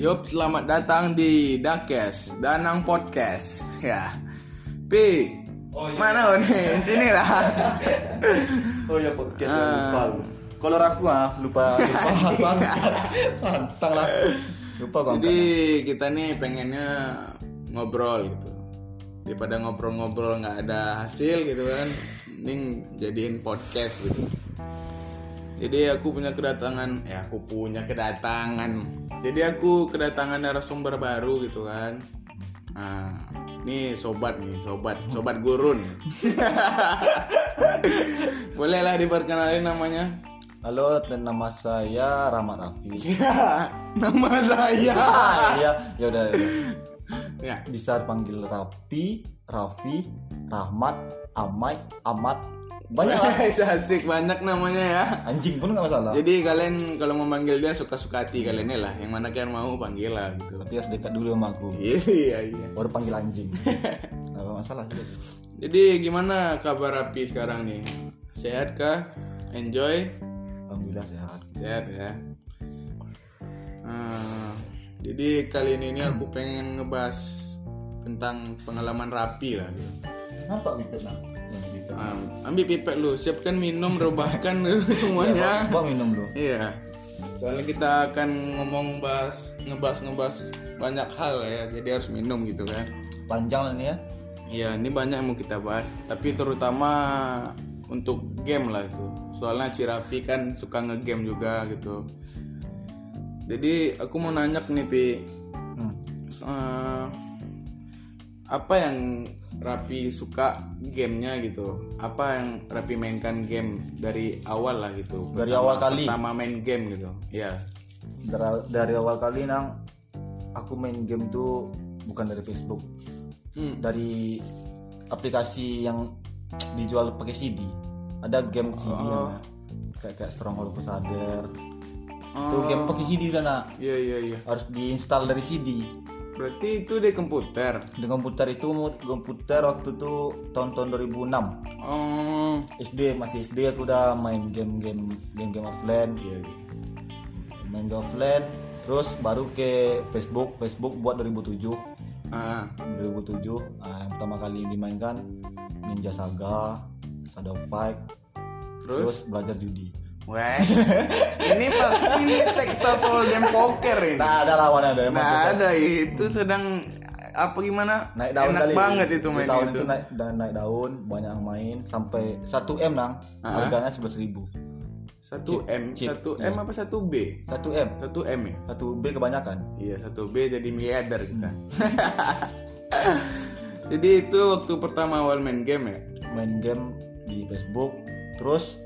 Yup, selamat datang di Dakes Danang Podcast. Ya. Pi, Oh, iya. mana nih? Sini lah. Oh ya podcast Ah. lupa lu. Kalau aku ah lupa lupa angkat. Pantang lah. Lupa kok. Jadi kita nih pengennya ngobrol gitu. Daripada ngobrol-ngobrol nggak ada hasil gitu kan, mending jadiin podcast gitu. Jadi aku punya kedatangan, ya aku punya kedatangan. Jadi aku kedatangan narasumber baru gitu kan. Nah, ini sobat nih, sobat, sobat gurun. Bolehlah diperkenalin namanya. Halo, dan nama saya Rahmat Raffi. Nama saya. Iya, ya udah. ya udah. Ya. Bisa panggil Rapi, Raffi, Rahmat, Amai, Amat. Banyak lah. Asik banyak namanya ya. Anjing pun nggak masalah. Jadi kalian kalau mau manggil dia suka-suka hati kalian lah. Yang mana kalian mau panggil lah gitu. Tapi harus dekat dulu sama aku. Iya iya iya. Baru panggil anjing. Nggak masalah. Jadi gimana kabar Rapi sekarang nih? Sehat kah? Enjoy? Alhamdulillah sehat. Sehat ya. Ah, jadi kali ini nih aku pengen ngebahas tentang pengalaman Rapi lah. Gitu. Nampak pipet nah. Ah, ambil pipet lu, siapkan minum, rebahkan semuanya. Bawa minum dulu. Iya. Soalnya kita akan ngomong bahas ngebahas ngebahas banyak hal ya, jadi harus minum gitu kan. Panjang lah ini ya. Iya, ini banyak yang mau kita bahas, tapi terutama untuk game lah itu. Soalnya si Raffi kan suka ngegame juga gitu. Jadi aku mau nanya nih Pi, Hmm. eh, apa yang Raffi suka gamenya gitu? Apa yang Raffi mainkan game dari awal lah gitu? Dari Pertama- awal kali? Pertama main game gitu, ya. dari, dari awal kali nang aku main game tuh bukan dari Facebook Hmm. dari aplikasi yang dijual pakai CD ada game CD Oh. ya, kayak kayak Stronghold Crusader Oh. itu game pakai CD sana Iya iya iya. harus diinstal dari CD Berarti itu di komputer. di komputer itu komputer waktu itu tahun-tahun 2006 Oh. SD masih SD aku udah main game-game game-game offline Iya. iya. main game offline terus baru ke Facebook Facebook buat 2007 Ah. 2007 nah, yang pertama kali dimainkan Ninja Saga Shadow Fight Terus? terus belajar judi Wes. ini pasti ini Texas Hold'em Poker ini. nah ada lawannya ada Nah, ada itu sedang apa gimana? naik daun Enak kali banget itu main tahun itu. itu naik, dan naik daun banyak yang main sampai 1 m nang Ah. harganya 11 ribu 1 M, 1 M apa 1 B? 1 m 1 M ya? 1 b kebanyakan Iya, 1 B jadi miliarder kita. Hmm. jadi itu waktu pertama awal main game ya? main game di Facebook terus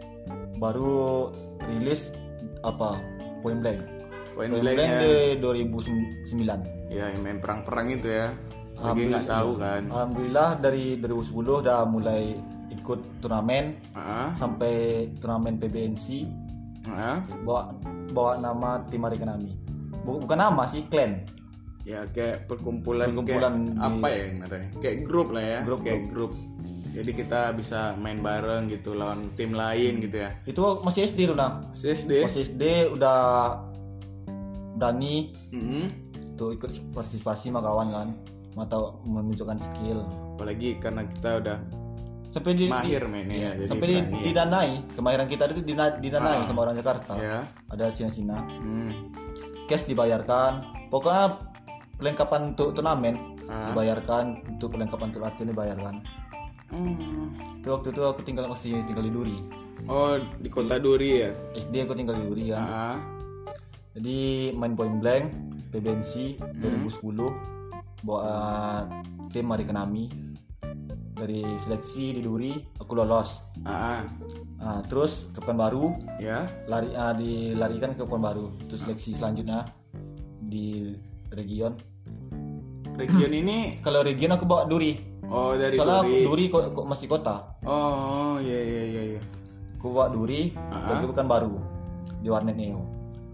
baru rilis apa Point Blank Point Point blank Blank ya. di 2009 Ya, yang main perang-perang itu ya. Lagi nggak tahu kan. Alhamdulillah dari 2010 udah mulai ikut turnamen Ah, sampai turnamen PBNC ah. bawa bawa nama tim Arikanami. Bu- Bukan nama sih clan. Ya kayak perkumpulan, Perkumpulan kayak di- apa ya namanya? Kayak grup lah ya, Grup, kayak grup. Jadi kita bisa main bareng gitu lawan tim lain gitu ya. Itu masih SD tuh nah. CSD. Masih SD udah berani Mm-mm. tuh ikut partisipasi sama kawan kan. Atau menunjukkan skill. Apalagi karena kita udah Sampai di, mahir mainnya ya, jadi sampai di, berani ya. didanai kemahiran kita itu didanai Ah. sama orang Jakarta. Ya. Ada Cina-Cina. Hmm. cash dibayarkan pokoknya perlengkapan untuk turnamen Ah. dibayarkan untuk perlengkapan untuk latihan dibayarkan Hmm. itu waktu itu aku tinggal masih tinggal di Duri Oh di kota Duri ya. SD aku tinggal di Duri ya Ah. jadi main point blank PBNC Hmm. 2010 buat tim Mari Kenami dari seleksi di Duri aku lolos Ah. nah, terus ke Pekanbaru Ya. lari ah, dilarikan ke Pekanbaru terus seleksi selanjutnya di region Region ini kalau region aku bawa Duri oh dari Soalnya Duri. Duri kok, kok masih kota. Oh iya iya iya iya. Aku bawa Duri, Ah. lagi bukan baru di warnet Neo.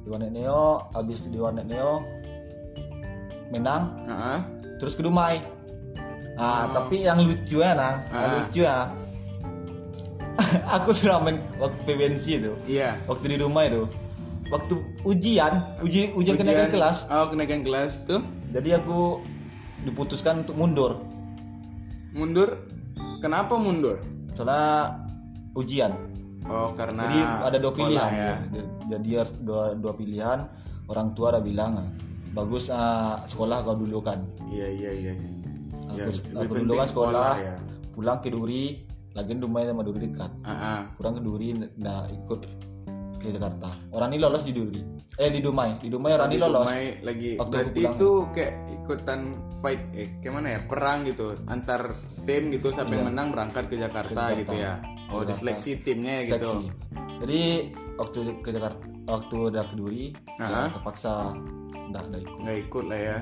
Di warnet Neo, habis di warnet Neo menang, Ah. terus ke Dumai. Nah, tapi yang lucu ya, nah, yang Ah. lucu ya. aku sudah main waktu PBNC itu, Iya. waktu di Dumai itu. waktu ujian uji ujian, kenaikan kelas Oh, kenaikan kelas tuh. jadi aku diputuskan untuk mundur Mundur. Kenapa mundur? soalnya ujian Oh, karena jadi ada dua sekolah pilihan ya. jadi harus dua dua pilihan orang tua udah bilang "Ah, bagus ah, sekolah kau dulu kan Iya, iya, iya sih. Ya, aku, penting dulu kan sekolah, ya. pulang ke Duri lagi rumahnya sama Duri dekat Ah, ah. kurang ke Duri nggak ikut ke Jakarta orang ini lolos di Duri eh di Dumai di Dumai orang ini Di lolos Dumai lagi Waktu berarti itu kayak ikutan fight eh gimana ya perang gitu. Antar tim gitu sampai Iya. menang berangkat ke Jakarta, Ke Jakarta. gitu ya. Oh Jakarta. diseleksi timnya ya gitu jadi waktu ke Jakarta waktu udah ke Duri Ah. ya, terpaksa nggak nggak ikut. Nggak ikut lah ya.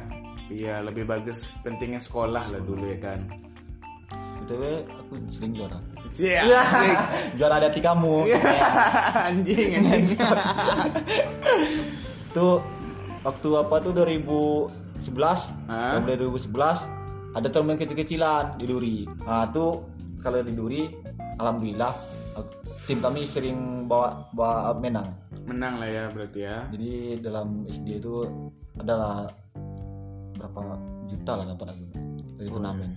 Iya lebih bagus pentingnya sekolah lah dulu ya kan. Btw aku sering juara. Iya, juara ada di kamu anjing anjing. tuh waktu apa tuh 2011 Hah? mulai 2011 ada turnamen kecil-kecilan di Duri nah tuh kalau di Duri alhamdulillah tim kami sering bawa bawa menang Menang lah ya berarti ya. jadi dalam SD itu adalah berapa juta lah dapat aku dari turnamen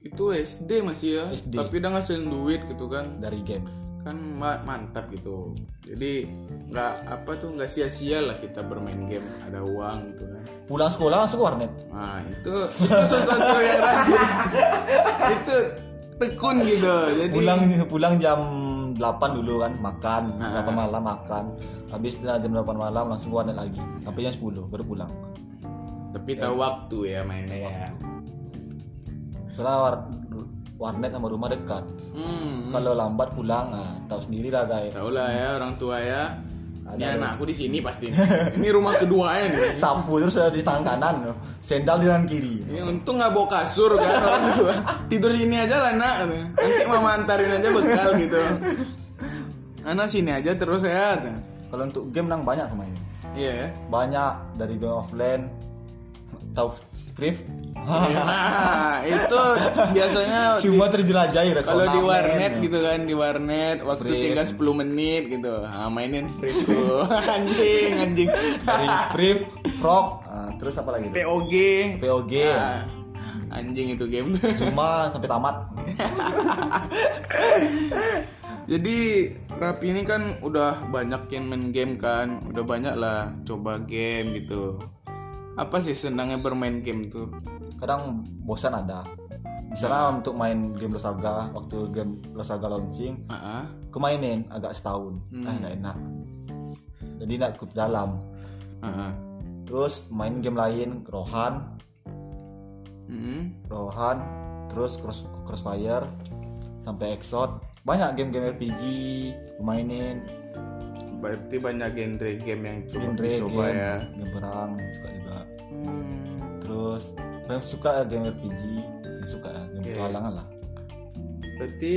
Itu SD masih ya. SD. Tapi udah ngasilin duit gitu kan. dari game Kan ma- mantap gitu. Jadi nggak apa tuh nggak sia-sia lah kita bermain game ada uang gitu kan. pulang sekolah langsung ke warnet Nah itu itu sesuatu yang rajin. itu tekun gitu. Jadi pulang pulang jam 8 dulu kan makan Ah. 8 malam makan habis jam 8 malam langsung ke warnet lagi sampai jam 10 baru pulang tapi tahu waktu ya mainnya ya. soalnya war- warnet sama rumah dekat Hmm. kalau lambat pulang nah, tahu sendiri lah guys Tahu lah ya orang tua ya. Ini Ada- anakku di sini pasti. Ini rumah kedua ya nih. sapu terus ada di tangan kanan sendal di tangan kiri Ya, untung nggak bawa kasur kan orang tua. Tidur sini aja lah nak. Nanti mama antarin aja bekal gitu. Anak sini aja terus ya. kalau untuk game nang banyak pemain Iya ya. banyak dari game offline tahu Script Nah, itu biasanya cuma terjelajahi kalau di warnet gitu kan di warnet waktu Free. tinggal 10 menit gitu. Nah, mainin free tuh. anjing, anjing. dari Free Frog nah, terus apa lagi POG. POG Ah, anjing itu game tuh. cuma sampai tamat Jadi Rapi ini kan udah banyak yang main game kan, udah banyak lah coba game gitu. Apa sih senangnya bermain game tuh? kadang bosan ada. Misalnya untuk main game Losaga waktu game Losaga launching Ah, aku mainin agak setahun. Hmm. ah enak. Jadi nggak ikut dalam. Ah, ah. terus main game lain Rohan. Mm. Rohan terus Cross Crossfire sampai Exot banyak game-game RPG mainin Berarti banyak genre game yang coba genre dicoba game, ya. game perang suka juga Hmm. terus paling suka ya game RPG yang suka ya game Oke. petualangan lah Berarti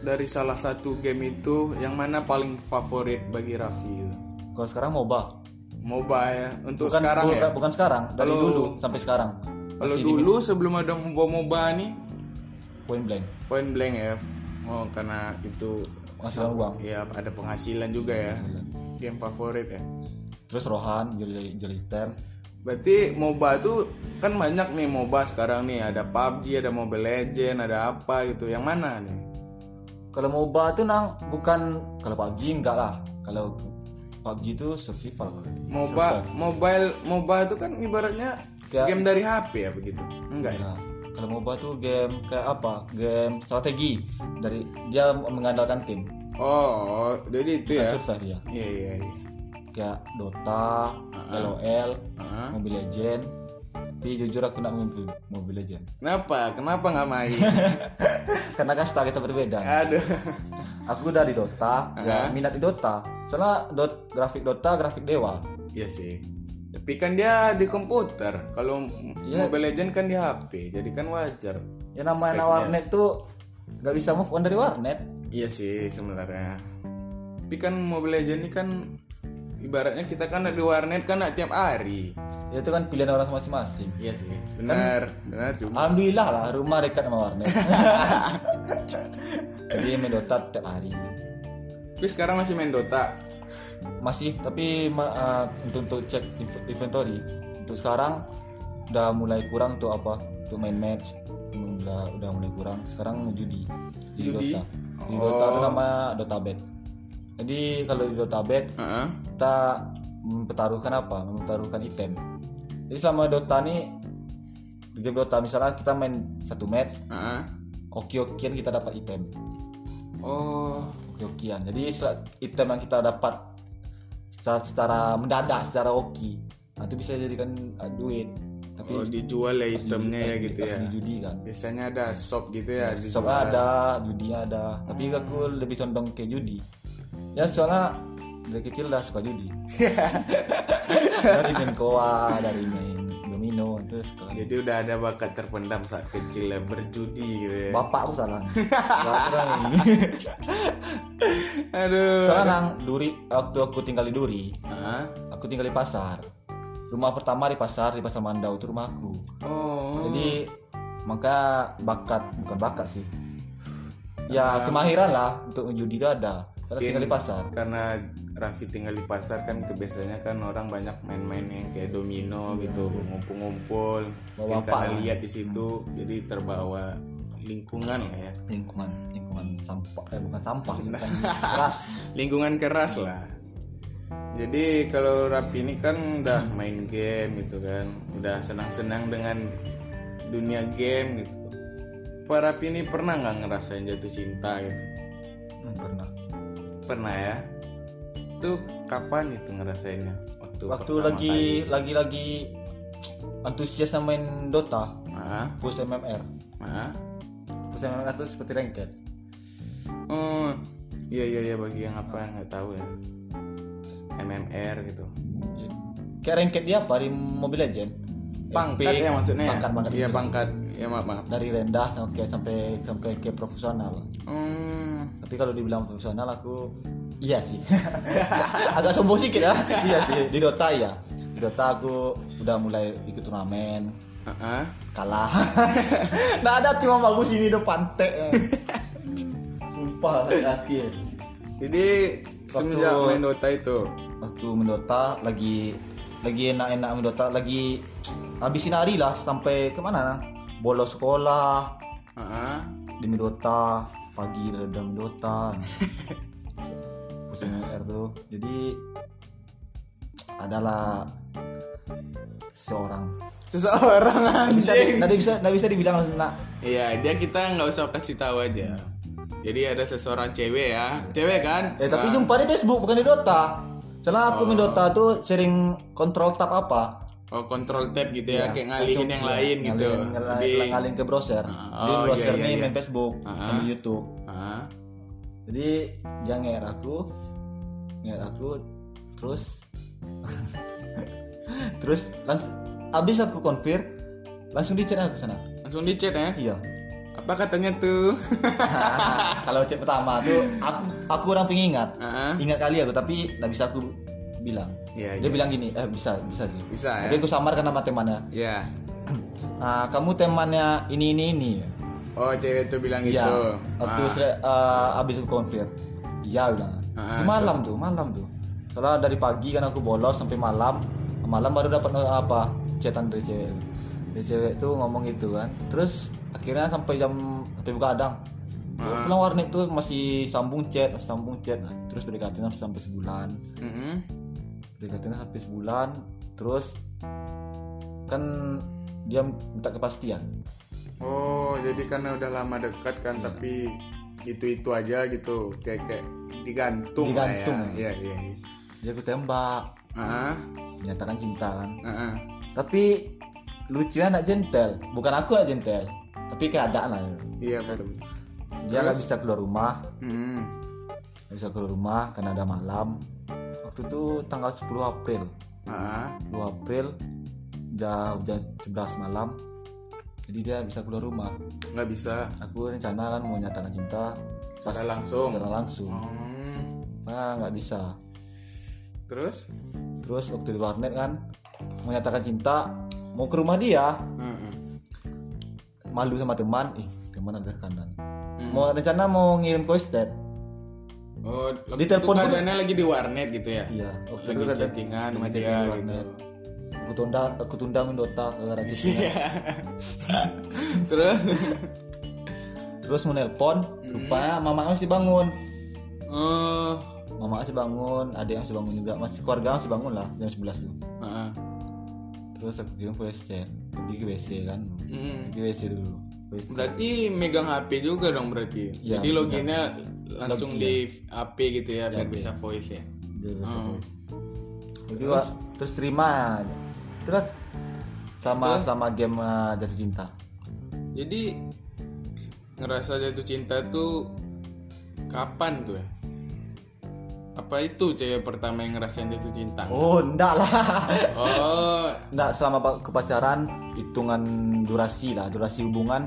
dari salah satu game itu yang mana paling favorit bagi Raffi? kalau sekarang MOBA MOBA ya. Untuk bukan sekarang bukan, ya. bukan sekarang dari Kalau- dulu sampai sekarang Kalau Masih di dulu sebelum ada MOBA MOBA nih point blank point blank ya. Oh, karena itu penghasilan uang ya ada penghasilan juga ya. Game favorit ya. terus Rohan Jeli Jeliter Berarti MOBA tuh kan banyak nih MOBA sekarang nih, ada PUBG, ada Mobile Legend, ada apa gitu. Yang mana nih? kalau MOBA tuh nang bukan kalau PUBG enggak lah kalau PUBG itu survival MOBA, mobile, MOBA itu kan ibaratnya Kayak- game dari HP ya begitu. Enggak ya? Enggak. Kalau MOBA tuh game kayak apa game strategi dari dia mengandalkan tim Oh, jadi itu ya. survival ya Iya, iya, iya. kayak Dota, LOL, Hah? Mobile Legend. Tapi jujur aku nak main Mobile- Mobile Legend. Kenapa? Kenapa nggak main? Karena kan style kita berbeda. Aduh. Aku udah di Dota, ya minat di Dota. Soalnya dot, grafik Dota, grafik dewa. Iya sih. Tapi kan dia di komputer. Kalau Iya. Mobile Legend kan di HP. Jadi kan wajar. Ya namanya anak warnet tuh nggak bisa move on dari warnet. Iya sih sebenarnya. Tapi kan Mobile Legend ini kan ibaratnya kita kan di warnet kan tiap hari. Ya itu kan pilihan orang masing-masing. Iya sih. Benar, benar cuma. Alhamdulillah lah rumah dekat sama warnet. Jadi main Dota tiap hari. Tapi sekarang masih main Dota. Masih tapi uh, untuk untuk cek inv- inventory untuk sekarang udah mulai kurang untuk apa untuk main match udah udah mulai kurang sekarang judi di Judi? Dota di Oh. Dota itu nama Dota Bet jadi kalau di Dota Bet Heeh. kita mempertaruhkan apa mempertaruhkan item jadi selama Dota nih di game Dota misalnya kita main satu match Heeh. oke-okean kita dapat item Oh, oke-okean jadi item yang kita dapat secara, secara mendadak secara oke nah, itu bisa jadikan uh, duit tapi oh dijual ya itemnya ya gitu ya. di judi kan Biasanya ada shop gitu ya dijual. Shop ada, judinya ada. Tapi aku lebih condong ke judi. Ya soalnya dari kecil udah suka judi. dari main koa, dari main domino, terus kalau Jadi udah ada bakat terpendam saat kecil ya berjudi gitu ya. bapak aku salah. Aduh. Soalnya nang duri waktu aku tinggal di duri, Hah? aku tinggal di pasar. Rumah pertama di pasar, di pasar Mandau itu rumahku. Oh. Jadi maka bakat bukan bakat sih. Ya kemahiran lah untuk judi itu ada. Karena Mungkin tinggal di pasar. Karena Raffi tinggal di pasar kan kebiasaannya kan orang banyak main-main yang kayak domino gitu, ngumpul-ngumpul. Mungkin karena lihat di situ jadi terbawa lingkungan lah ya. lingkungan lingkungan sampah eh bukan sampah bukan keras Lingkungan keras lah. Jadi kalau Raffi ini kan udah main game gitu kan, udah senang-senang dengan dunia game gitu. Pak Raffi ini pernah nggak ngerasain jatuh cinta gitu? Hmm, pernah Pernah ya? Itu kapan itu ngerasainnya? Waktu, waktu lagi lagi lagi antusias sama main Dota kali. Hah? push MMR Hah? push MMR itu seperti ranked Oh, iya iya iya bagi yang apa nggak tahu ya. MMR gitu. kayak ranked dia apa di Mobile Legend Pangkat Epic, ya maksudnya. pangkat pangkat Iya gitu. pangkat. Ya maaf maaf. dari rendah sampai sampai sampai ke profesional Hmm. Tapi kalau dibilang profesional aku iya sih. Agak sombong sedikit ya iya sih. Di Dota ya di Dota aku udah mulai ikut turnamen. Heeh. kalah. Nggak ada tim yang bagus ini depan teh sumpah hati Jadi Waktu- semenjak main Dota itu. waktu mendota lagi lagi enak-enak mendota lagi habisin hari lah sampai ke mana nang bolos sekolah. Heeh. demi Dota pagi udah Dota. Pusing R tuh. Jadi adalah seorang. Seseorang Nggak bisa anjing. nggak bisa nggak bisa dibilang nak. Iya, dia kita nggak usah kasih tahu aja. Jadi ada seseorang cewek ya, cewek kan? eh tapi Nah, jumpa di Facebook bukan di Dota. Soalnya aku main Dota tuh sering kontrol tab apa Oh control tab gitu ya, Iya, kayak ngalihin yang iya, lain gitu. ngalihin- ngala- Di, ngalihin ke browser Ah, di oh, browser iya, iya, nih iya. main Facebook Ah. sama YouTube Hah? jadi dia nger aku nger aku terus terus langsung abis aku konfir langsung di chat aku sana langsung di chat ya. iya Apa katanya tuh? kalau chat pertama tuh aku aku orang pengingat Heeh. ingat kali aku tapi nggak bisa aku bilang Iya, dia iya. bilang gini eh bisa bisa sih Bisa ya. tapi aku samarkan nama temannya Iya. ah kamu temannya ini ini ini Oh cewek tuh bilang Iya, gitu. waktu Ah. sudah eh, abis aku konfir. Iya bilang. Ah, Itu malam tuh, malam tuh. Soalnya dari pagi kan aku bolos sampai malam. Malam baru dapat eh, apa? Chatan dari cewek. Dari cewek tuh ngomong gitu kan. Terus akhirnya sampai jam sampai begadang. Ah. Pulang warnet tuh masih sambung chat, masih sambung chat. Nah, terus berdekatan sampai sebulan. Mm-mm. Berdekatan sampai sebulan. Terus kan dia minta kepastian. Oh jadi karena udah lama dekat kan, tapi itu itu aja gitu, kayak kayak digantung, lah Digantung. ya. Iya iya. iya. Dia aku tembak, Ah, menyatakan cinta kan. ah. tapi lucunya anak jentel bukan aku anak jentel tapi keadaan lah Iya betul. dia nggak bisa keluar rumah Hmm. bisa keluar rumah karena ada malam waktu itu tanggal 10 April. Ah, 10 April jam jam 11 malam. Jadi dia bisa keluar rumah. Nggak bisa? Aku rencana kan mau nyatakan cinta. Secara langsung. secara langsung. Hmm. nah nggak bisa. Terus? terus waktu di warnet kan mau nyatakan cinta mau ke rumah dia. Mm-mm. malu sama teman ih teman ada kanan. Hmm. mau rencana mau ngirim chat Oh, Di telepon pun- lagi di warnet gitu ya? iya waktu Lagi itu chattingan sama dia gitu. aku tunda aku tunda main Dota gara-gara. Iya. Terus? terus mau nelpon Hmm. rupanya mama masih bangun Oh, mama masih bangun adik masih bangun juga masih keluarga masih bangun lah jam 11 tuh ah. terus aku kirim voice chat pergi ke WC kan Hmm. pergi ke WC dulu Berarti megang HP juga dong berarti. Iya, Jadi loginnya langsung Log- di HP gitu ya, biar bisa voice ya. dia voice Oh. voice. Jadi Wak, terus terima terus? sama selama game uh, jatuh cinta. Jadi ngerasa jatuh cinta tuh kapan tuh ya? Apa itu cewek pertama yang ngerasain jatuh cinta? oh enggak lah Oh, enggak selama pa- kepacaran hitungan durasi lah durasi hubungan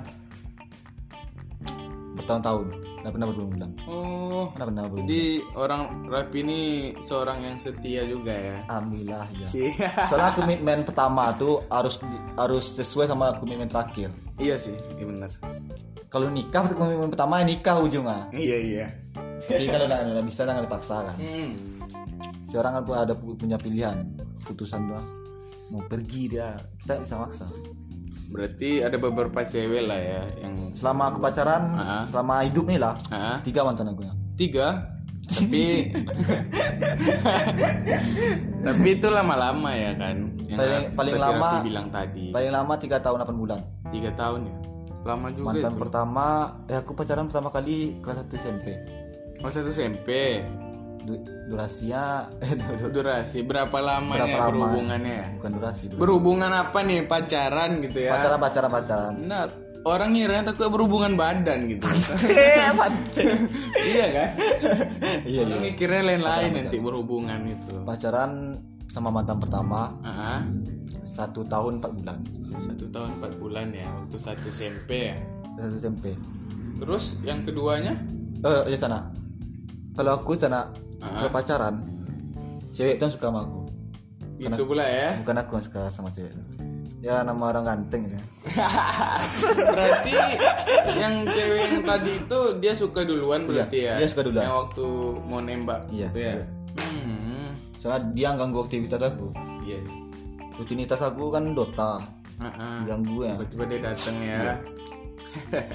bertahun-tahun nggak pernah berbulan-bulan oh. nggak pernah berbulan Jadi orang Rapi ini seorang yang setia juga ya. alhamdulillah ya Sih. soalnya komitmen pertama tuh harus harus sesuai sama komitmen terakhir iya sih, iya benar. kalau nikah komitmen pertama nikah ujungnya Iya iya. Tapi kalau nggak nggak bisa jangan dipaksa kan? Hmm. seorang kan ada pu- punya pilihan putusan doang. Mau pergi dia kita bisa maksa. Berarti ada beberapa cewek lah ya yang selama aku pacaran Ah. selama hidup nih lah ah, tiga mantan aku ya. Tiga? Tapi tapi itu lama-lama ya kan yang Paling- paling lama- bilang tadi. paling lama tiga tahun 8 bulan. Tiga tahun ya? Lama juga mantan itu. pertama eh aku pacaran pertama kali kelas 1 SMP oh satu SMP Du- durasinya eh du- du- durasi berapa lamanya Berapa lama? berhubungannya? Bukan durasi durasi. berhubungan apa nih? Pacaran gitu ya? Pacaran pacaran pacaran. Nah orang ngira takut berhubungan badan gitu. Iya kan? Iya orang iya. mikirnya lain-lain nanti berhubungan itu. Pacaran sama mantan pertama. Ah satu tahun empat bulan. Satu tahun empat bulan ya waktu satu SMP ya? Satu SMP terus yang keduanya? Eh ya sana kalau aku sana Ah. kalau pacaran cewek itu yang suka sama aku. Itu pula ya? bukan aku yang suka sama cewek ya nama orang ganteng ya berarti yang cewek yang tadi itu dia suka duluan berarti Iya, ya? dia suka duluan. yang waktu mau nembak Iya, gitu ya? iya. hmm, soalnya dia ganggu aktivitas aku. Iya. Rutinitas aku kan Dota. Ah. ganggu ya. Tiba-tiba dia datang Iya. ya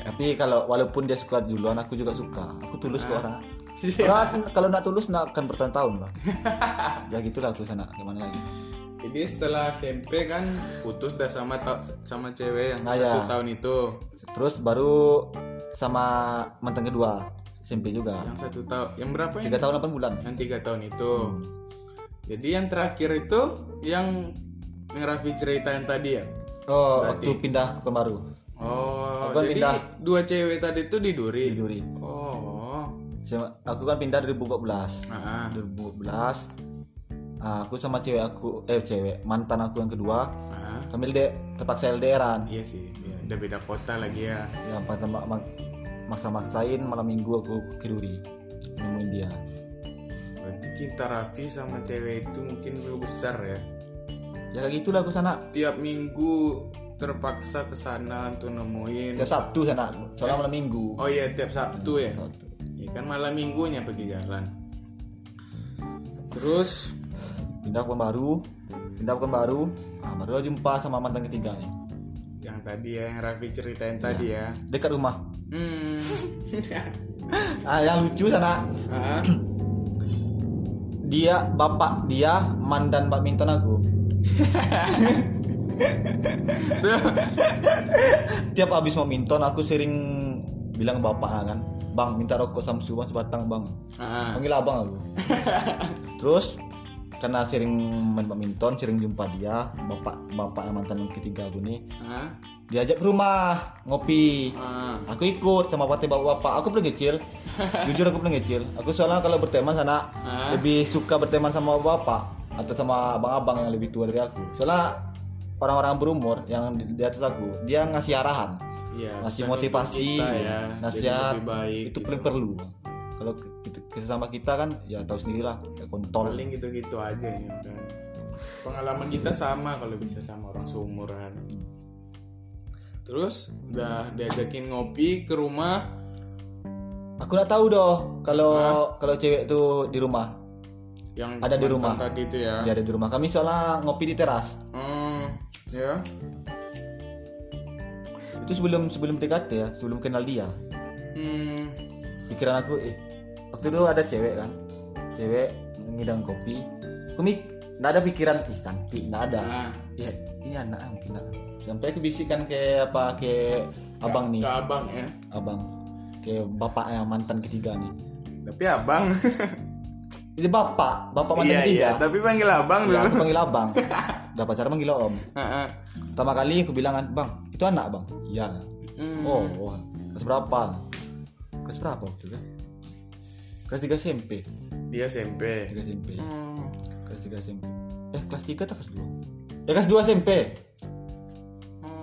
tapi kalau walaupun dia suka duluan aku juga suka. Aku tulus ke orang. Iya. Orang kalau nak tulus nak akan bertahun-tahun lah. Ya gitulah aku sana gimana lagi? Jadi setelah SMP kan putus dah sama sama cewek yang Nah, satu ya. tahun itu. Terus baru sama mantan kedua SMP juga. Yang satu tahun yang berapa ya tiga tahun delapan bulan. Yang tiga tahun itu. Hmm. jadi yang terakhir itu yang yang Raffi ceritain tadi ya? Oh waktu pindah ke baru oh Aku kan jadi pindah. dua cewek tadi itu di Duri? Di Duri Sama- aku kan pindah 2014 nah 2014 ah, aku sama cewek aku eh cewek mantan aku yang kedua nah sambil de terpaksa LDRan iya sih ya, udah beda kota lagi ya. Yang pada mak- mak- maksa-maksain malam minggu aku ke Duri nemuin dia. Berarti cinta Raffi sama cewek itu mungkin belum besar ya? Ya kayak gitulah aku sana. Tiap minggu terpaksa ke sana untuk nemuin. Tiap Sabtu sana soalnya malam minggu. Oh iya tiap Sabtu ya? Sabtu. Ya kan malam minggunya pergi jalan. Terus? Pindah ke baru. Pindah ke baru. Nah, baru jumpa sama mantan ketiga nih. Yang tadi ya yang Raffi ceritain tadi ya. Dekat rumah. Hmm. Ah yang lucu sana. Ah, dia bapak dia mandan badminton aku. Tiap habis mau minton aku sering bilang bapak kan bang minta rokok Samsu bang sebatang bang. Ah, panggil abang aku. Terus karena sering main badminton sering jumpa dia bapak bapak mantan ketiga aku nih ah, diajak ke rumah ngopi. Ah. aku ikut sama partai bapak-bapak aku belum kecil. Jujur aku belum kecil. Aku soalnya kalau berteman sana Hah? lebih suka berteman sama bapak atau sama abang-abang yang lebih tua dari aku. Soalnya orang-orang berumur yang di, di atas aku dia ngasih arahan Iya, ngasih motivasi kita ya, nasihat baik itu gitu. paling perlu. Kalau ke- ke- sama kita kan ya tahu sendirilah ya kontol. Paling gitu-gitu aja ya kan. Pengalaman kita sama kalau bisa sama orang seumuran. Terus udah diajakin ngopi ke rumah. Aku nggak tahu doh kalau kalau cewek tuh di rumah. Yang Ada di rumah. tadi itu ya. dia ada di rumah. Kami soalnya ngopi di teras. Hmm, ya. Itu sebelum sebelum PDKT ya sebelum kenal dia. Hmm, pikiran aku eh waktu itu ada cewek kan? Cewek ngidang kopi. Aku mik nggak ada pikiran ih cantik nggak ada. Nah, ya ini anak mungkin nggak. sampai aku bisikan ke apa ke abang nih. ke abang ya. abang. Ke bapaknya mantan ketiga nih. Tapi abang. ini bapak bapak mantan iya ketiga iya. Tapi panggil abang Ya, dulu. aku panggil abang. Udah pacaran manggil om. Pertama kali aku bilang kan bang itu anak bang iya. Hmm. oh, oh kelas berapa? Kelas berapa waktu itu? Kelas 3 SMP Dia SMP. 3 SMP Hmm. kelas 3 SMP eh kelas 3 atau kelas 2 eh kelas 2 SMP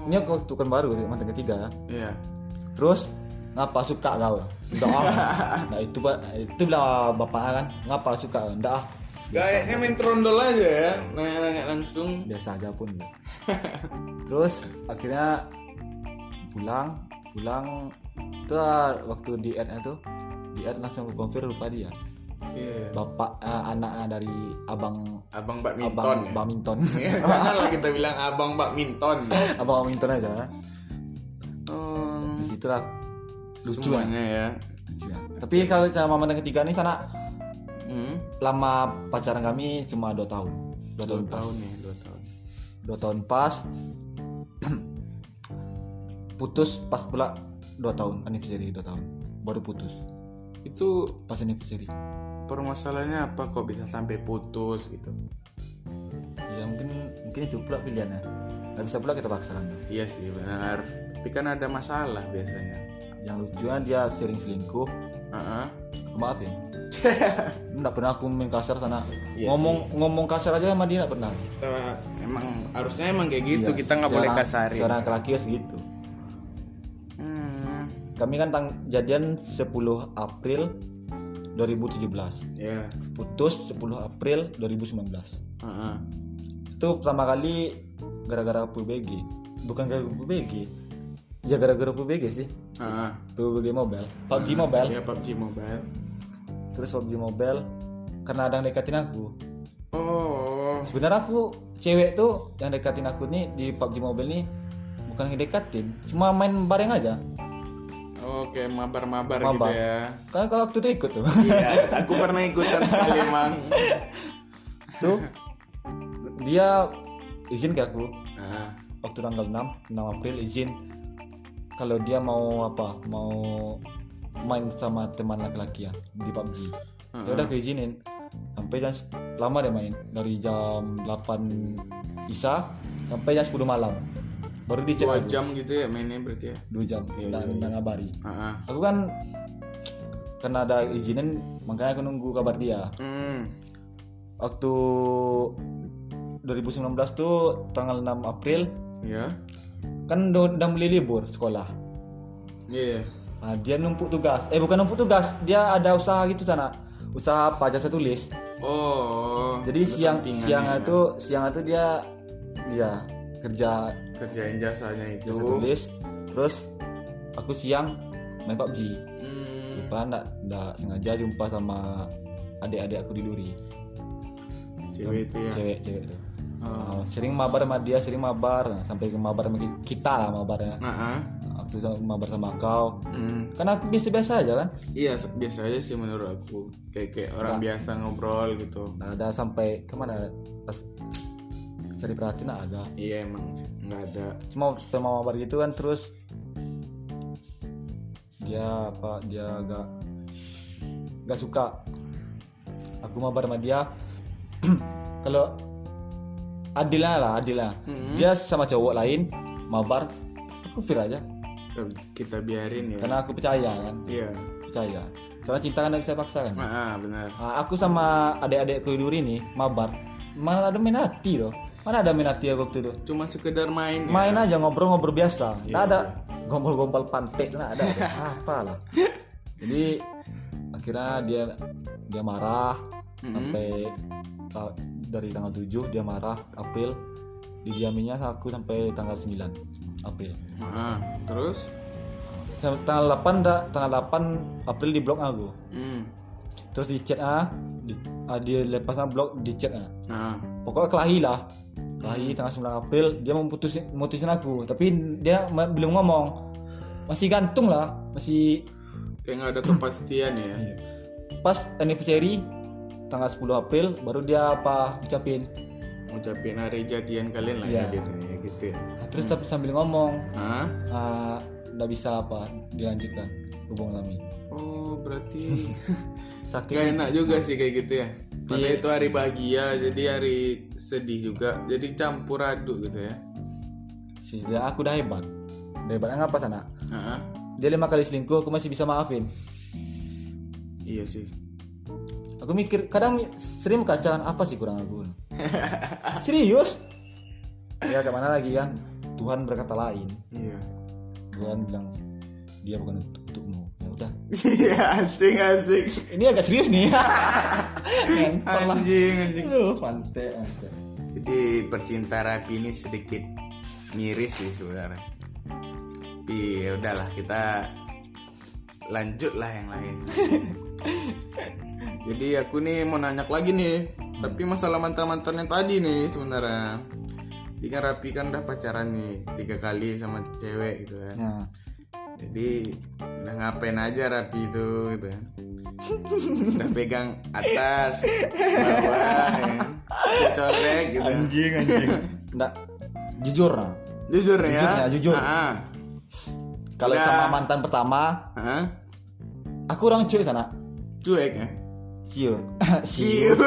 ini aku waktu kan baru mantan ketiga. Ya Iya. terus ngapa suka kau enggak ah nah itu pak itu bilang bapak kan ngapa suka enggak ah Kayaknya main trondol aja ya. Nanya-nanya langsung. biasa aja pun terus akhirnya pulang pulang itu ah, waktu di ad tuh di ad langsung aku confirm lupa dia Iya. bapak eh, anak dari abang Abang abang badminton. ya? badminton janganlah kita bilang abang badminton. abang badminton aja di situ lah lucu semuanya ya. lah. tapi kalau sama mantan ketiga nih sana Hmm. lama pacaran kami cuma dua tahun dua Dua tahun pas tahun ya, dua tahun. dua tahun pas putus pas pula dua tahun anniversary dua tahun baru putus Itu pas anniversary permasalahannya apa kok bisa sampai putus gitu? ya mungkin mungkin itu pula pilihannya nggak bisa pula kita paksakan Iya sih benar. Tapi kan ada masalah biasanya. Yang lucunya dia sering selingkuh Heeh. aku maaf ya nggak pernah aku main kasar sana Iya ngomong ngomong kasar aja sama dia nggak pernah Kita emang harusnya emang kayak gitu. Iya, kita nggak boleh kasarin. seorang laki harus gitu Hmm. kami kan tang jadian 10 April 2017 Ya. putus 10 April 2019 Heeh. itu pertama kali gara-gara PUBG bukan gara-gara PUBG ya gara-gara PUBG sih Heeh. PUBG mobile PUBG mobile Ya PUBG Mobile. terus PUBG mobile karena ada yang dekatin aku Oh. sebenarnya aku cewek tuh yang dekatin aku nih di PUBG mobile nih bukan ngedekatin cuma main bareng aja Oke, mabar-mabar Mabar. gitu ya. kan kalau waktu itu ikut tuh Iya, aku pernah ikutan sekali emang. tuh dia izin ke aku Nah, waktu tanggal 6 6 April izin kalau dia mau apa mau main sama teman laki-laki ya di PUBG ya udah aku izinin sampai jam lama dia main dari jam 8 Isa sampai jam 10 malam baru dicek dua aku. jam gitu ya mainnya berarti ya. dua jam Iya, dan, dan ngabari Heeh. aku kan karena ada izinin makanya aku nunggu kabar dia Hmm. waktu 2019 tuh tanggal 6 April Ya. Kan udah, udah mulai libur sekolah Iya. Nah, dia numpuk tugas. Eh bukan numpuk tugas, dia ada usaha gitu sana. Usaha apa jasa tulis. Oh. Jadi siang siang ya. itu siang itu dia dia kerja kerjain jasanya itu. jasa tulis. Terus aku siang main PUBG. Hmm. Lupa enggak enggak sengaja jumpa sama adik-adik aku di Duri. Cewek itu ya. Cewek cewek tuh. Nah, sering mabar sama dia, sering mabar Nah, sampai ke mabar sama kita lah mabarnya. Nah, ah. Waktu mabar sama kau. Hmm. Kan aku biasa-biasa aja kan. Iya biasa aja sih menurut aku kayak kayak orang biasa ngobrol gitu. Nah, ada sampai ke mana pas cari perhatian ada Iya emang nggak ada. cuma sama mabar gitu kan terus dia apa dia agak nggak suka aku mabar sama dia kalau adilnya lah adilnya Hmm. dia sama cowok lain mabar aku fir aja Kita, kita biarin ya. karena aku percaya kan Iya. percaya soalnya cinta kan bisa paksa kan Nah, ah, benar. Nah, aku sama adik-adik duri nih mabar mana ada main hati loh mana ada main hati aku waktu itu Cuma sekedar main. ya. main aja ngobrol-ngobrol biasa Iya, nggak ada gombal-gombal pantai nggak ada apa lah jadi akhirnya dia dia marah Mhm. sampai ta- dari tanggal 7 dia marah April didiaminya aku sampai tanggal 9 April Ah, terus? Sam- tanggal 8 dah tanggal 8 April di blok aku Hmm. terus di chat ah di, ah, di lepas blok di chat ah Nah. pokoknya kelahi lah kelahi tanggal 9 April dia mau putusin mutusin aku tapi dia belum ngomong masih gantung lah masih Kayak nggak ada kepastian ya. pas anniversary tanggal 10 April baru dia apa ucapin Ngucapin hari jadian kalian lah Iya. ya biasanya gitu ya. Nah, terus tapi sambil ngomong Hah? ah, nggak bisa apa dilanjutkan hubungan kami Oh, berarti sakit gak enak juga sih kayak gitu ya. Padahal itu hari bahagia, jadi hari sedih juga. Jadi campur aduk gitu ya. sih dia aku udah hebat udah hebatnya ngapa sana Hah? dia lima kali selingkuh aku masih bisa maafin Iya sih. Aku mikir kadang sering kacauan apa sih kurang aku serius ya ke mana lagi kan Tuhan berkata lain Iya. Tuhan bilang dia bukan untuk untukmu ya udah Iya, asing asing. ini agak serius nih Anjing anjing. Aduh, pantai, pantai. Jadi percinta rapi ini sedikit miris sih sebenarnya. Tapi ya udahlah kita lanjut lah yang lain. Jadi aku nih mau nanya lagi nih, tapi masalah mantan-mantan yang tadi nih sebenarnya. Jadi kan Rapi kan udah pacaran nih tiga kali sama cewek gitu kan. Nah, Jadi udah ngapain aja Rapi itu gitu kan. Udah pegang atas, bawah, ya. kan. Colek gitu. anjing anjing nggak jujur nah Jujur ya. Jujur ya, jujur. Ah, kalau Udah. sama mantan pertama ah. Ah. aku orang cuek sana Cuek ya. Siul. Siu.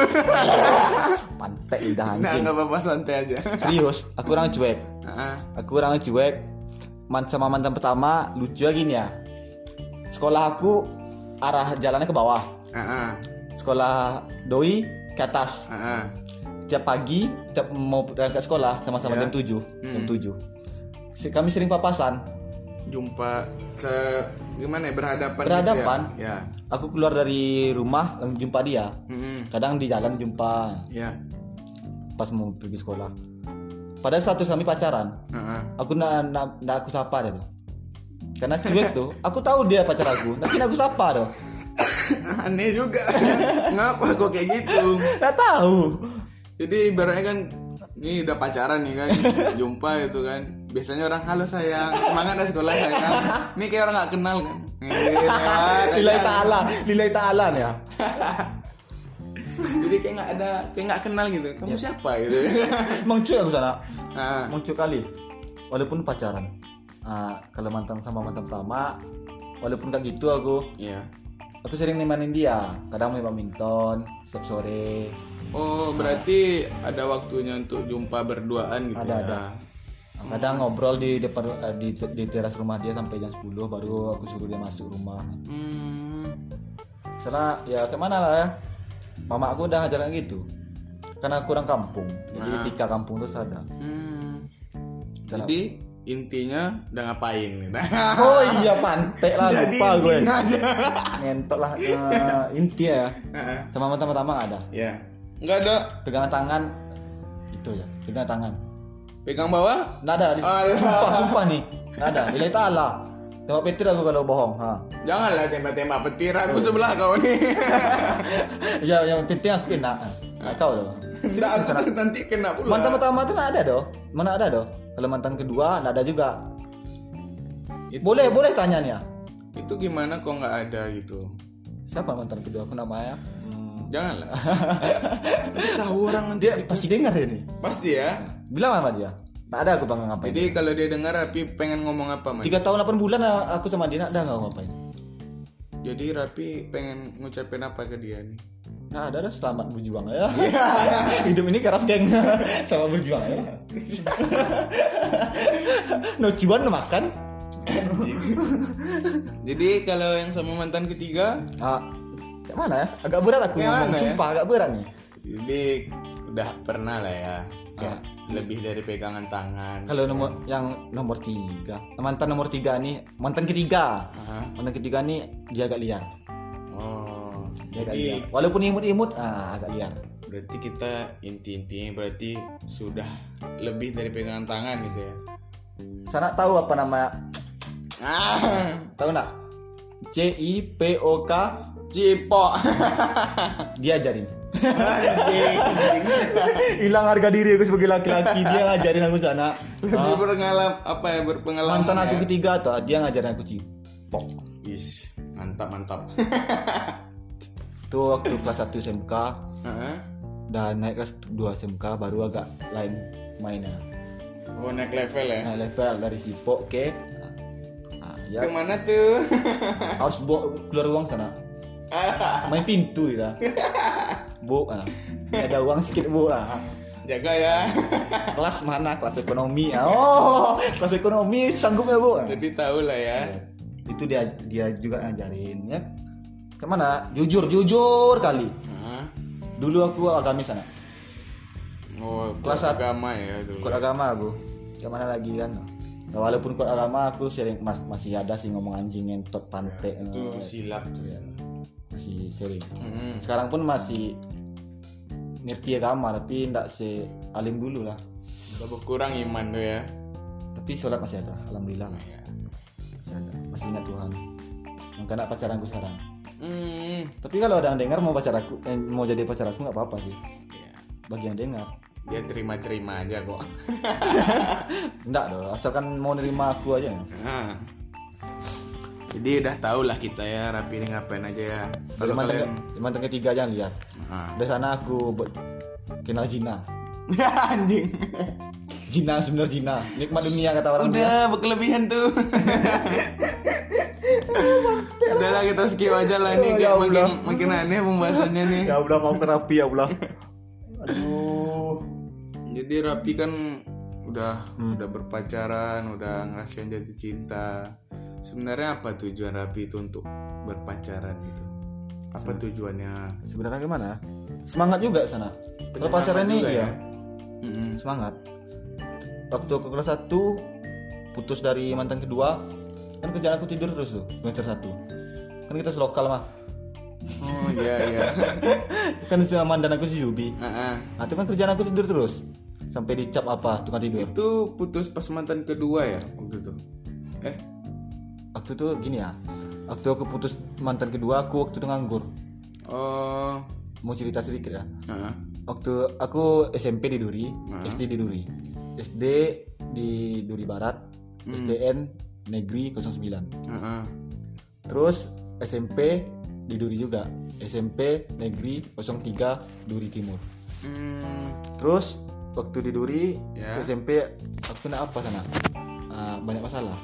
pantai udah Nah, anjing. nggak apa-apa santai aja. serius aku orang cuek. Aku orang cuek. Man sama mantan pertama lucu gini ya. Sekolah aku arah jalannya ke bawah. Ah, ah, sekolah doi ke atas. Ah, ah. tiap pagi tiap mau berangkat sekolah sama-sama Ya. jam 7 jam Hmm. 7 Si- kami sering papasan Jumpa se gimana ya berhadapan. Berhadapan. Gitu ya. aku keluar dari rumah jumpa dia ya. Mm-mm. kadang di jalan jumpa Ya. pas mau pergi sekolah pada status kami pacaran Ah, ah. aku nak nak nak aku sapa dia tuh karena cuek tuh aku tahu dia pacar aku tapi aku sapa tuh Aneh juga. Ngapa kok kayak gitu? nggak tahu Jadi ibaratnya kan ini udah pacaran nih kan jumpa itu kan biasanya orang halo sayang semangat ya sekolah sayang ini kayak orang nggak kenal kan? Aja. nilai ta'ala nilai ta'ala nih ya. Jadi kayak nggak ada kayak nggak kenal gitu. Kamu siapa gitu? Emang cuek aku sana nah, kali. Walaupun pacaran. Ah, kalau mantan sama mantan pertama walaupun kayak gitu aku. Iya. Aku sering nemanin dia. Kadang main badminton setiap sore. Oh berarti ada waktunya untuk jumpa berduaan gitu Ada, ya? ada. Kadang ngobrol di depan eh, di, di teras rumah dia sampai jam 10 baru aku suruh dia masuk rumah. Hmm, ya ke mana lah ya? Mama aku udah ngajarin gitu. Karena aku orang kampung Jadi Nah. etika kampung terus ada. Hmm. Jadi intinya udah ngapain gitu Oh iya pantek lah jadi lupa gue. aja. Ngentot lah Nah, Inti ya. Sama nggak ada. Ya nggak ada. Pegangan tangan Itu ya Pegangan tangan pegang bawah. Nggak ada di- Alah. Sumpah sumpah nih Nggak ada Nilai ta'ala Tembak petir aku kalau bohong ha. janganlah tembak-tembak petir aku sebelah kau nih Ya yang penting aku kena Nggak kau loh Nggak, aku nanti kena pula. Mantan pertama tuh nggak ada doh. Mana ada doh. Kalau mantan kedua nggak ada juga. Itu- Boleh boleh tanya nih ya itu gimana kok nggak ada gitu? Siapa mantan kedua aku namanya? Hmm, janganlah. Tahu orang nanti dia pasti dengar ini. pasti ya Bilang sama dia. Tak ada aku bangga ngapain. jadi kalau dia dengar Rapi pengen ngomong apa mas Tiga tahun 8 bulan ah, aku sama dia nggak ada nggak ngapain. jadi Rapi pengen ngucapin apa ke dia nih Nah, ada ada selamat berjuang ya. Hidup ini keras geng. selamat berjuang ya. no cuan no makan. jadi kalau yang sama mantan ketiga Ah, kayak mana ya? Agak berat aku Kayak ngomong. ya? Sumpah agak berat nih. jadi udah pernah lah ya kayak lebih dari pegangan tangan Kalau nomor yang nomor tiga, mantan nomor tiga nih, mantan ketiga, Aha. mantan ketiga nih dia agak liar. oh Dia agak jadi liar. Walaupun imut-imut, ah, agak liar. berarti kita inti-intinya berarti sudah lebih dari pegangan tangan gitu ya Sana tahu apa nama Ah, Tahu nggak? C I P O K cipok. dia ajarin. Hilang harga diri aku sebagai laki-laki dia ngajarin aku sana. Lebih berpengalaman apa ya berpengalaman. Mantan aku ya? ketiga tuh dia ngajarin aku cipok. Is, mantap mantap. Itu waktu kelas 1 SMK Heeh. dan naik kelas 2 SMK baru agak lain mainnya. Oh naik level ya. Nah, level dari sipok ke nah, ya Ke mana tuh? harus keluar uang sana. Main pintu ya. Bu, nah. Ini ada uang sedikit bu. Nah. Jaga ya. Kelas mana? Kelas ekonomi. Oh, kelas ekonomi sanggup ya bu. Jadi tahu lah ya. Itu dia dia juga ngajarin ya. Ke mana? Jujur jujur kali. Hah? Dulu aku agamis sana. Oh, Kelas kelas agama ya dulu. Kod agama aku. Ke mana lagi kan? Nah, walaupun kod agama aku sering mas- masih ada sih ngomong anjing ngentot pantai Itu eh, silap tuh ya. Masih sering. Mm-mm. Sekarang pun masih ngerti agama tapi ndak se alim dulu lah. Udah berkurang iman tuh ya. Tapi sholat masih ada, alhamdulillah lah. Ya. Masih ada, masih ingat Tuhan. Maka nak pacaranku sekarang. Hmm. Tapi kalau ada yang dengar mau pacar aku, eh, mau jadi pacar aku nggak apa-apa sih. Ya. Bagi yang dengar, Dia terima-terima aja kok. enggak dong. Asalkan mau nerima aku aja. Nah. Jadi udah tau lah kita ya Rapi ini ngapain aja ya. Kalau kalian mantan ketiga jangan lihat. Nah. Dari sana aku be- kenal Zina. anjing. Zina sebenarnya Zina. Nikmat dunia kata orang dia. Udah berkelebihan tuh. Udah lah kita skip aja lah ini kayak ya makin Allah. makin aneh pembahasannya nih. Ya Allah mau terapi ya Allah. Aduh. Jadi Rapi kan udah Hmm. udah berpacaran, udah ngerasain jatuh cinta. Sebenarnya apa tujuan Rapi itu untuk berpacaran gitu? Apa tujuannya? Sebenarnya gimana? Semangat juga sana. Kalau pacaran ini juga ya, ya? Mm-mm. semangat. Waktu aku kelas 1 putus dari mantan kedua, kan kerjaan aku tidur terus tuh semester 1. Kan kita selokal mah. Oh iya iya. Kan si mantan aku si Yubi. Ah. Nah, itu kan kerjaan aku tidur terus. Sampai dicap apa tukang tidur. Itu putus pas mantan kedua ya waktu itu. Eh, Waktu itu gini ya. Waktu aku putus mantan kedua, aku waktu itu nganggur. oh, Mau cerita sedikit ya. ah, Waktu aku SMP di Duri, Hmm. SD di Duri. SD di Duri Barat, SDN Negeri 09. ah, ah. Terus SMP di Duri juga. SMP Negeri 03 Duri Timur. Hmm, Terus waktu di Duri Ya. SMP aku kena apa sana? Ah, banyak masalah.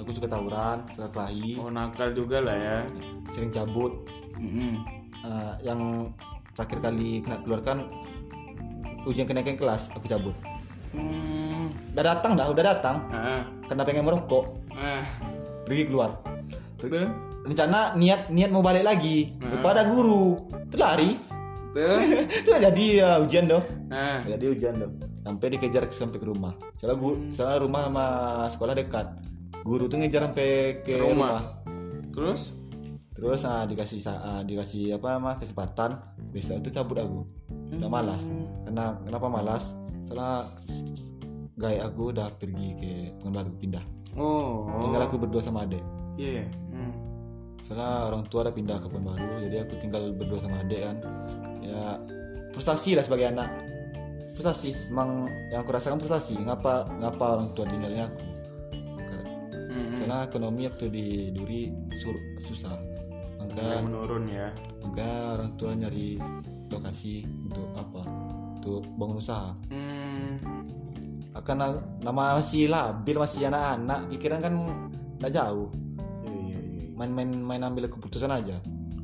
Aku suka tawuran, suka kelahi, oh nakal juga lah ya. sering cabut. Mm-mm. Ah, yang terakhir kali kena keluarkan ujian kenaikan kelas aku cabut. Hmm, Udah datang dah, udah datang. ah, Karena pengen merokok, ah. pergi keluar. Tuh, Rencana niat niat mau balik lagi. Hmm. Lupa ada guru. Terlari. itu jadi ya, ujian dong. ah, Jadi ujian dong. Sampai dikejar sampai ke rumah. Soalnya guru, soalnya rumah sama sekolah dekat. Guru tuh ngejar sampai ke rumah. rumah. terus, Terus ah, dikasih ah, dikasih apa nama kesempatan besok itu cabut aku. Udah malas. Karena kenapa malas? Soalnya gaya aku udah pergi ke Pekanbaru pindah. oh, Tinggal aku berdua sama adek. iya, yeah. hmm. Soalnya orang tua udah pindah ke Pekanbaru, jadi aku tinggal berdua sama adek kan. Ya frustasi lah sebagai anak. Frustasi, emang yang aku rasakan frustasi. Ngapa ngapa orang tua tinggalnya aku? Karena- ekonomi waktu di Duri sur- susah. Maka menurun ya. maka orang tua nyari lokasi untuk apa? Untuk bangun usaha. Hmm, Akan na- nama masih labil masih anak-anak, pikiran kan nggak jauh. iya, iya, iya. main-main main ambil keputusan aja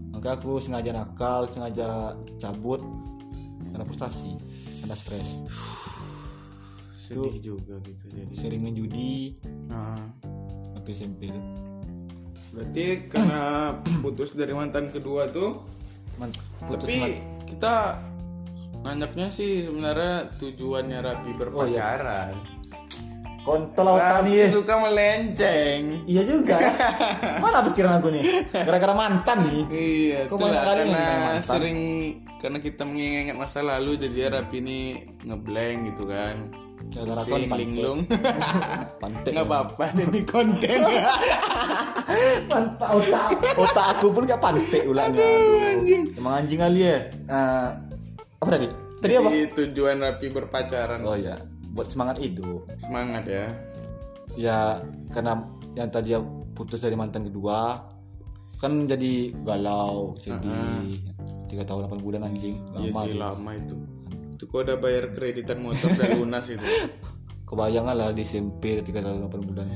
maka aku sengaja nakal sengaja cabut karena frustasi karena stres sedih juga gitu jadi. sering main judi Nah, waktu SMP itu berarti karena putus dari mantan kedua tuh, Man, putus tapi man- kita nanyaknya sih sebenarnya tujuannya Rapi berpacaran. kontol awak Rapi nih. suka melenceng. iya juga. Mana pikiran aku nih? Gara-gara mantan nih. Iya, Kok itulah banyak kali karena sering karena kita mengingat masa lalu jadi Rapi ini ngeblank gitu kan. Gara-gara pantai. linglung. Pantai. Nggak apa-apa demi konten. Pantai otak otak aku pun kayak pantai ulangnya. Anjing. Emang anjing kali ya. Eh, apa tadi? Tadi apa? Jadi tujuan rapi berpacaran. Oh ya, buat semangat hidup. Semangat ya. Ya karena yang tadi ya putus dari mantan kedua kan jadi galau, sedih. Tiga tahun 8 bulan anjing. Iya Lama sih tuh. lama itu. Itu kok udah bayar kreditan motor udah lunas itu. Kebayangan lah di SMP 3 tahun 8 bulan.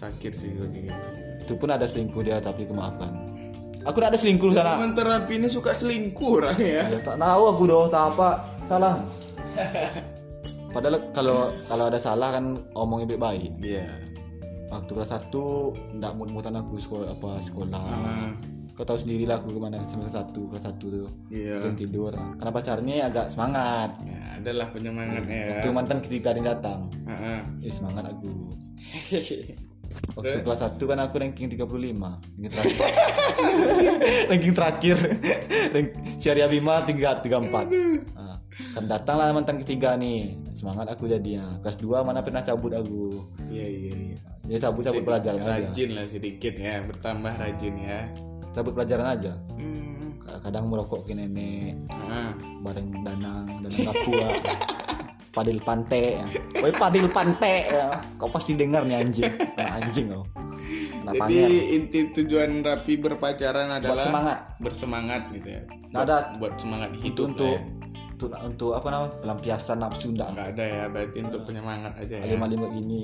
Sakit sih kayak gitu. Itu pun ada selingkuh dia tapi kemaafkan. Aku udah ada selingkuh sana. Teman terapi ini suka selingkuh orang ya. Ya tak tahu aku doh tak apa. Tak lah. Padahal kalau kalau ada salah kan omongnya baik-baik. Iya. Waktu kelas 1 ndak mut-mutan aku sekolah apa sekolah. Ah, Kau tahu sendiri lah aku ke mana semester satu kelas satu tuh Iya. sering tidur. Karena pacarnya agak semangat. Ya, adalah penyemangatnya ya. Waktu mantan ketiga dia datang, Heeh. eh semangat aku. Waktu kelas 1 kan aku ranking 35 Ranking terakhir Ranking terakhir Syariah Bima 3, 34 nah, Kan datang lah mantan ketiga nih Semangat aku jadinya Kelas 2 mana pernah cabut aku Iya iya iya. Ya cabut-cabut pelajaran aja Rajin lah sedikit ya, bertambah rajin ya. Cabut pelajaran aja Hmm. Kadang merokok ke nenek Ah. Bareng danang Danang kapua Padil pante ya. Woi padil pante ya. Kau pasti dengar nih anjing Nah, Anjing kau Nah, Jadi panger. inti tujuan rapi berpacaran adalah semangat. bersemangat gitu ya. Nah, ada Buat semangat itu hidup untuk lah ya. Untuk untuk apa namanya pelampiasan nafsu ndak Nggak ada ya, berarti untuk penyemangat aja ya. lima lima gini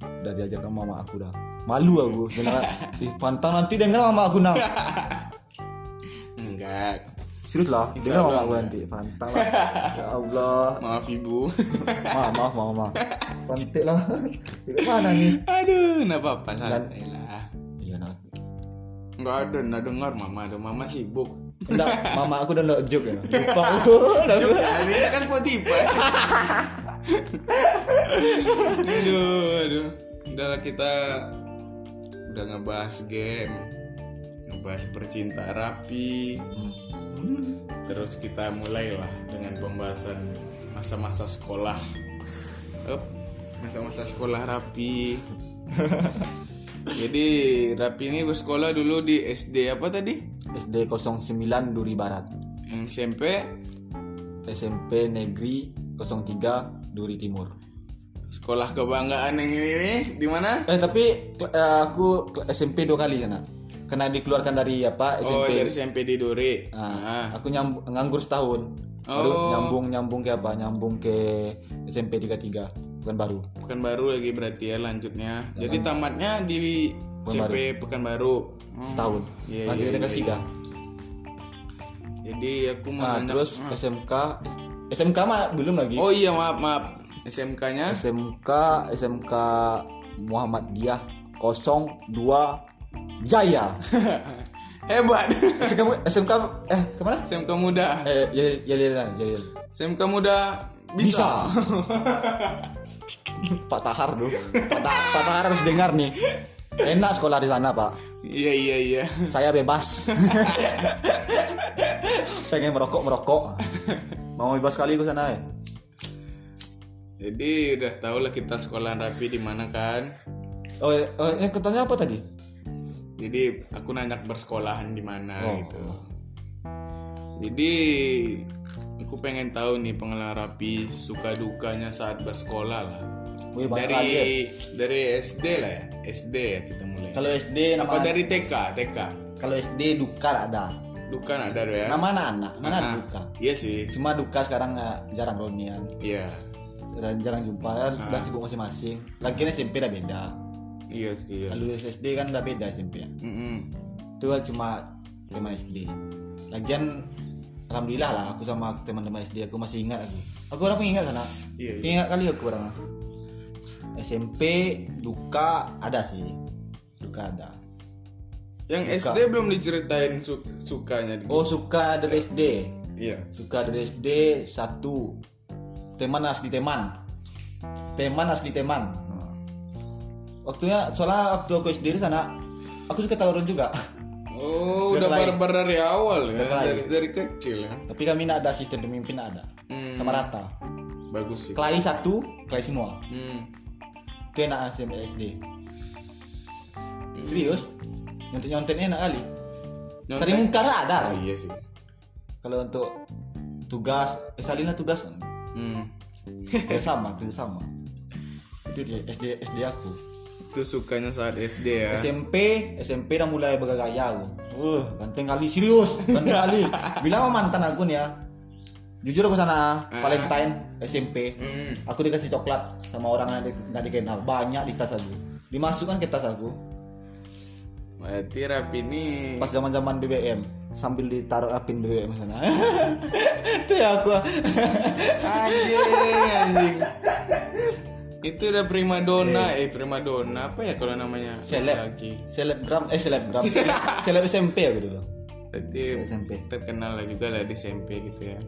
udah diajar sama mama aku dah malu aku dengar ih pantang nanti dengar mama aku nah Enggak. serius lah dengar mama aku enggak. nanti pantang lah ya Allah Maaf ibu. maaf maaf mama pantik lah mana nih Aduh, enggak apa-apa santai lah. iya nah Enggak ada, enggak dengar mama ada. Mama sibuk. Enggak, mama aku udah nggak joke ya lupa aku. Juga, ini kan Spotify. aduh, aduh. Udah kita udah ngebahas game, ngebahas percinta rapi. Terus kita mulailah dengan pembahasan masa-masa sekolah. Masa-masa sekolah rapi. Jadi Rapi ini bersekolah dulu di SD apa tadi? SD 09 Duri Barat SMP SMP Negeri 03 Duri Timur sekolah kebanggaan yang ini nih di mana? Eh tapi eh, aku SMP dua kali sana. Karena dikeluarkan dari apa SMP. Oh dari SMP di Duri. Nah, Ah. aku nyambung nganggur setahun. Baru Oh. nyambung nyambung ke apa? Nyambung ke SMP 33 bukan baru. Bukan baru lagi berarti ya lanjutnya. Jadi tamatnya di SMP Pekanbaru. Hmm. Setahun. Iya, Lanjut iya, ke iya, kelas tiga. iya. Jadi aku mau Nah, nanya- terus Ah. SMK SMK mah belum lagi. Oh iya maaf maaf. SMK-nya SMK SMK Muhammadiyah 02 Jaya. hebat. SMK SMK eh ke mana? SMK muda. Eh ya ya ya ya. ya, ya. SMK muda bisa. Pak Tahar tuh. Pak, Ta- Pak Tahar harus dengar nih. Enak sekolah di sana, Pak. Iya iya iya. Saya bebas. Pengen merokok merokok. Mau bebas kali ke sana ya. Jadi udah tau lah kita sekolah rapi di mana kan. Oh, eh, oh yang katanya apa tadi? Jadi aku nanya bersekolahan di mana Oh. gitu. Jadi aku pengen tahu nih pengalaman rapi suka dukanya saat bersekolah lah. Wih, dari lagi dari SD lah ya, SD ya kita mulai. Kalau SD Apa nama dari TK, TK. kalau SD duka ada. Duka ada ya. Nama anak-anak, mana ada duka. Iya sih. Cuma duka sekarang nggak jarang ronian. Iya. Dan jarang jumpa kan udah sibuk masing-masing. Lagian SMP udah beda. Iya sih. Iya. Lalu SD kan udah beda SMP ya. Mm-mm. itu kan cuma teman SD lagian alhamdulillah lah aku sama teman-teman SD aku masih ingat aku aku orang pengingat sana Iya, iya. ingat kali aku orang SMP duka ada sih. Duka ada. Yang SD belum diceritain su- sukanya. oh suka dari SD Iya. suka dari SD satu. Teman asli teman. Teman asli teman. Waktunya soalnya waktu aku SD di sana aku suka tawuran juga. Oh, Udah udah barbar dari awal ya, dari dari kecil ya. tapi kami nak ada sistem pemimpin ada. Hmm. sama rata. Bagus sih. Kelahi satu kelahi semua. Hmm. Enak SMP SD serius? Nyontek nyonteknya enak kali. Cari mungkar ada. Oh iya sih. Kalau untuk tugas eh salinlah tugas. Hmm. kerja sama kerja sama. Itu di SD SD aku. Itu sukanya saat SD ya? SMP SMP udah mulai bergaya aku. Uh. Ganteng kali serius. Ganteng kali. Bilang sama mantan aku nih ya jujur aku sana Valentine SMP Hmm. aku dikasih coklat sama orang yang nggak dikenal. Banyak di tas aku. Dimasukkan ke tas aku. Berarti Rapi ini pas zaman zaman BBM sambil ditaruh apin BBM sana. Itu ya aku. Anjing anjing. Itu udah primadona eh. primadona apa ya kalau namanya? Seleb. lagi. Selebgram eh selebgram. Seleb SMP aku dulu. Berarti SMP terkenal lah juga lah di SMP gitu ya